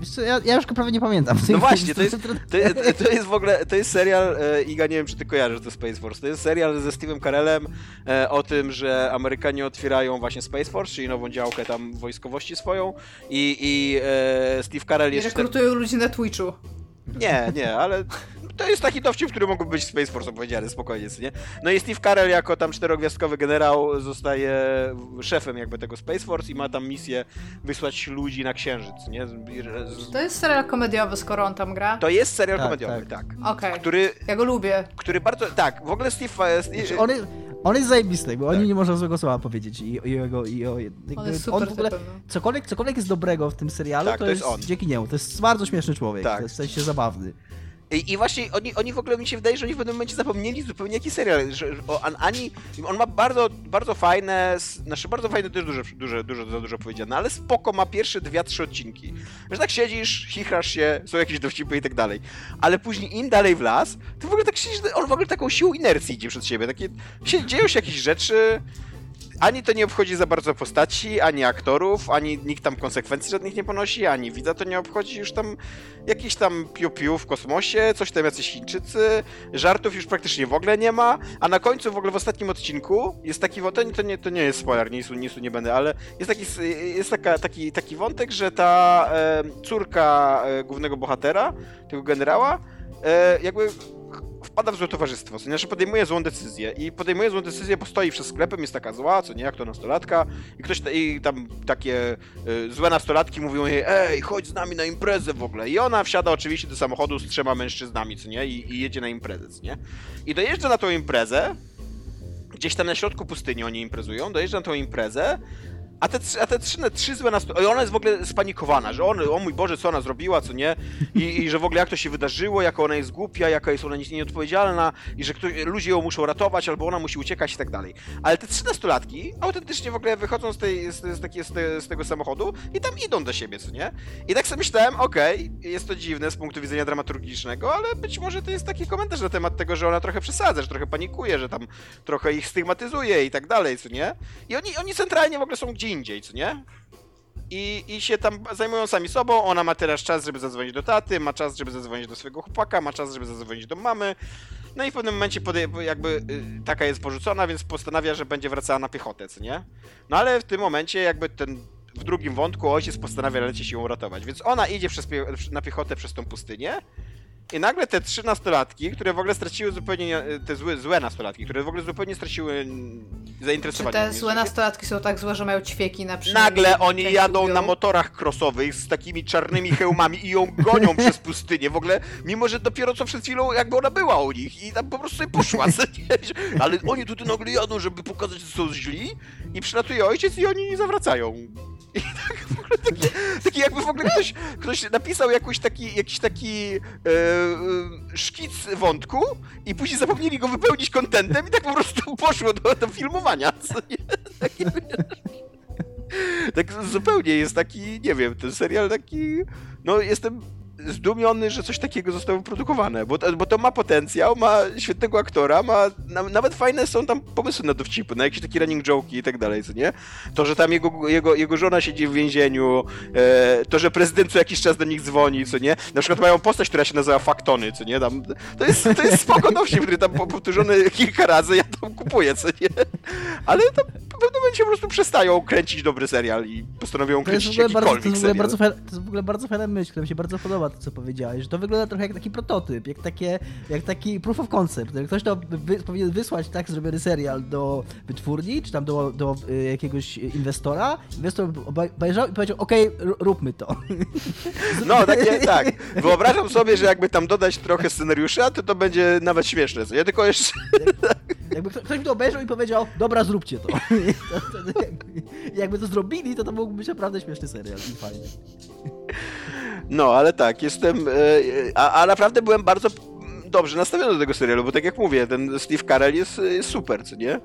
wiesz co, ja, ja już go prawie nie pamiętam. No właśnie, to jest, to, to jest w ogóle, to jest serial, e, Iga, nie wiem czy ty kojarzysz to Space Force, to jest serial ze Steve'em Carellem e, o tym, że Amerykanie otwierają właśnie Space Force, czyli nową działkę tam wojskowości swoją i, i e, Steve Carell I jest... rekrutują ludzi na Twitchu. Nie, nie, ale to jest taki dowcip, który mógłby być w Space Force opowiedziany spokojnie, nie? No i Steve Carell jako tam czterogwiazdkowy generał zostaje szefem jakby tego Space Force i ma tam misję wysłać ludzi na Księżyc, nie? Z- To jest serial komediowy, skoro on tam gra? To jest serial Tak, komediowy, tak. Okej. Który, Ja go lubię. który bardzo, tak, w ogóle Steve... Steve Znaczy, on, jest, on jest zajebisty, bo oni Tak. nie można złego słowa powiedzieć i, i, jego, i o, jakby, On jest super w ogóle, no. cokolwiek, cokolwiek jest dobrego w tym serialu, Tak, to, to jest jest on. dzięki niemu. To jest bardzo śmieszny człowiek, Tak. to jest w sensie zabawny. I, I właśnie oni, oni w ogóle mi się wydaje, że oni w pewnym momencie zapomnieli zupełnie jaki serial. Że, o, an- ani, on ma bardzo, bardzo fajne, znaczy bardzo fajne też dużo, dużo, dużo, dużo powiedziane, ale spoko ma pierwsze dwie, trzy odcinki. Że tak siedzisz, chichrasz się, są jakieś dowcipy i tak dalej. Ale później im dalej w las, to w ogóle tak siedzisz, on w ogóle taką siłą inercji idzie przed siebie. Takie, się, dzieją się jakieś rzeczy, ani to nie obchodzi za bardzo postaci, ani aktorów, ani nikt tam konsekwencji żadnych nie ponosi, ani widza to nie obchodzi, już tam jakieś tam piu-piu w kosmosie, coś tam jacyś Chińczycy, żartów już praktycznie w ogóle nie ma, a na końcu w ogóle w ostatnim odcinku jest taki wątek, to nie, to nie jest spoiler, nic tu nie będę, ale jest taki, jest taka, taki, taki wątek, że ta e, córka e, głównego bohatera, tego generała, e, jakby wpada w złe towarzystwo, że podejmuje złą decyzję i podejmuje złą decyzję, bo stoi przed sklepem, jest taka zła, co nie, jak to nastolatka i ktoś, ta- i tam takie y, złe nastolatki mówią jej, ej, chodź z nami na imprezę w ogóle. I ona wsiada oczywiście do samochodu z trzema mężczyznami, co nie, i, i jedzie na imprezę, co nie, i dojeżdża na tą imprezę, gdzieś tam na środku pustyni oni imprezują, dojeżdża na tą imprezę, a te, a te trzy, trzy złe nastolatki, ona jest w ogóle spanikowana, że on, o mój Boże, co ona zrobiła, co nie, i, i że w ogóle jak to się wydarzyło, jaka ona jest głupia, jaka jest ona nie- nieodpowiedzialna i że ktoś, ludzie ją muszą ratować, albo ona musi uciekać i tak dalej. Ale te trzy nastolatki autentycznie w ogóle wychodzą z, tej, z, z, z, z tego samochodu i tam idą do siebie, co nie? I tak sobie myślałem, okej, jest to dziwne z punktu widzenia dramaturgicznego, ale być może to jest taki komentarz na temat tego, że ona trochę przesadza, że trochę panikuje, że tam trochę ich stygmatyzuje i tak dalej, co nie? I oni, oni centralnie w ogóle są indziej, co nie? I, I się tam zajmują sami sobą. Ona ma teraz czas, żeby zadzwonić do taty, ma czas, żeby zadzwonić do swojego chłopaka, ma czas, żeby zadzwonić do mamy. No i w pewnym momencie podej- jakby y, taka jest porzucona, więc postanawia, że będzie wracała na piechotę, co nie? No ale w tym momencie jakby ten w drugim wątku ojciec postanawia lecieć ją uratować. Więc ona idzie przez pie- na piechotę przez tą pustynię i nagle te trzy nastolatki, które w ogóle straciły zupełnie, nie- te złe, złe nastolatki, które w ogóle zupełnie straciły mm, Czy zainteresowanie. te nimi, złe nastolatki są tak złe, że mają ćwieki na przykład? Nagle oni jadą na motorach crossowych z takimi czarnymi hełmami i ją gonią przez pustynię. W ogóle, mimo że dopiero co przed chwilą jakby ona była u nich i tam po prostu sobie poszła. nie? Ale oni tutaj nagle jadą, żeby pokazać, że są źli i przylatuje ojciec i oni zawracają. I tak w ogóle taki, taki jakby w ogóle ktoś, ktoś napisał jakiś taki, jakiś taki e, e, szkic wątku i później zapomnieli go wypełnić kontentem i tak po prostu poszło do, do filmowania. Taki, tak zupełnie jest taki, nie wiem, ten serial taki, no jestem zdumiony, że coś takiego zostało wyprodukowane, bo, bo to ma potencjał, ma świetnego aktora, ma, na, nawet fajne są tam pomysły na dowcipy, na jakieś takie running joke'i i tak dalej, co nie? To, że tam jego, jego, jego żona siedzi w więzieniu, e, to, że prezydent co jakiś czas do nich dzwoni, co nie? Na przykład mają postać, która się nazywa Faktony, co nie? Tam, to jest, to jest spoko dowcip, który tam po- powtórzony kilka razy, ja tam kupuję, co nie? Ale to w pewnym momencie po prostu przestają kręcić dobry serial i postanowią To jest, kręcić bardzo, to, jakikolwiek jest w ogóle serial. bardzo fajna, to jest w ogóle bardzo fajna myśl, która mi się bardzo podoba, to co powiedziałeś, że to wygląda trochę jak taki prototyp, jak, takie, jak taki proof of concept. Jak ktoś to wy, powinien wysłać tak zrobiony serial do wytwórni, czy tam do, do y, jakiegoś inwestora, inwestor obejrzał i powiedział, okej, r- róbmy to. No, takie, tak. Wyobrażam sobie, że jakby tam dodać trochę scenariusza, to to będzie nawet śmieszne, nie? Tylko jeszcze... Jakby kto- ktoś by to obejrzał i powiedział, dobra, zróbcie to. to jakby, jakby to zrobili, to to mógłby być naprawdę śmieszny serial i fajny. No, ale tak, jestem... e, A, a naprawdę byłem bardzo dobrze nastawiony do tego serialu, bo tak jak mówię, ten Steve Carell jest, jest super, co nie?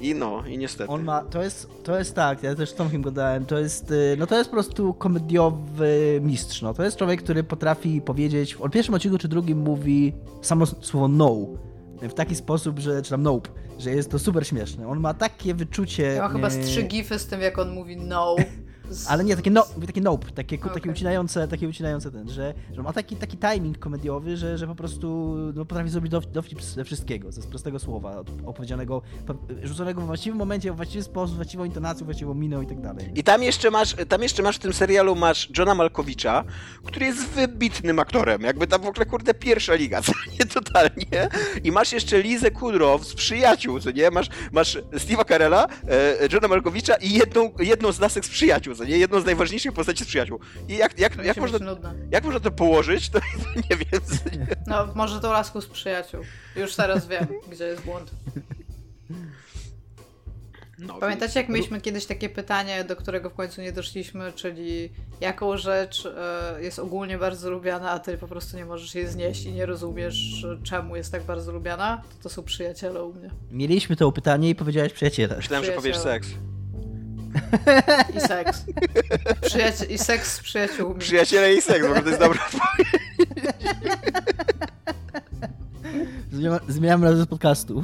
I no, i niestety. On ma, to jest, to jest tak, ja też z Tomkiem gadałem, to jest, y, no to jest po prostu komediowy mistrz, no. To jest człowiek, który potrafi powiedzieć, w pierwszym odcinku czy drugim mówi samo słowo no, w taki sposób, że, czy tam nope, że jest to super śmieszne. On ma takie wyczucie... Ja chyba z e, trzy gify z tym, jak on mówi no. Ale nie, takie, no, takie nope, takie, takie Okej. ucinające, takie ucinające ten, że, że ma taki, taki timing komediowy, że, że po prostu no, potrafi zrobić dow- dowcip ze wszystkiego, ze z prostego słowa, opowiedzianego, po- rzuconego w właściwym momencie, w właściwy sposób, właściwą intonacją, właściwą miną i tak dalej. I tam jeszcze masz, tam jeszcze masz w tym serialu masz Johna Malkowicza, który jest wybitnym aktorem. Jakby tam w ogóle kurde pierwsza liga, co nie totalnie. I masz jeszcze Lizę Kudrow z przyjaciół, co nie? Masz, masz Steve'a Carella, e, Johna Malkowicza i jedną, jedną z lasek z przyjaciół, co nie? Jedną z najważniejszych postaci z przyjaciół. I jak, jak, jak, można, nudne. jak można to położyć, to nie wiem. co nie? No, może to lasku z przyjaciół. Już teraz wiem, gdzie jest błąd. No, Pamiętacie, jak mieliśmy kiedyś takie pytanie, do którego w końcu nie doszliśmy, czyli jaką rzecz e, jest ogólnie bardzo lubiana, a ty po prostu nie możesz jej znieść i nie rozumiesz, czemu jest tak bardzo lubiana? To, to są przyjaciele u mnie. Mieliśmy to pytanie i powiedziałeś przyjaciele. Myślałem, że powiesz Przyjaciele. seks. I seks. Przyjacie- I seks z przyjaciółmi. Przyjaciele i seks, ogóle to jest dobra Zmieniam, zmieniam nazwę podcastu.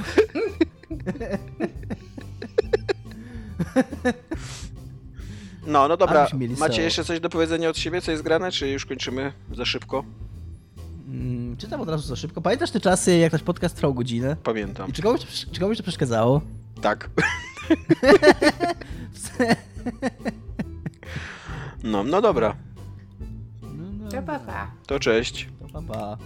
No, no dobra. Macie jeszcze coś do powiedzenia od siebie, co jest grane, czy już kończymy za szybko? Mm, czytam od razu za szybko. Pamiętasz te czasy, jak nasz podcast trwał godzinę? Pamiętam. I czy komuś, czy komuś to przeszkadzało? Tak. No, no dobra. No, no, pa, pa. To cześć. to pa, pa.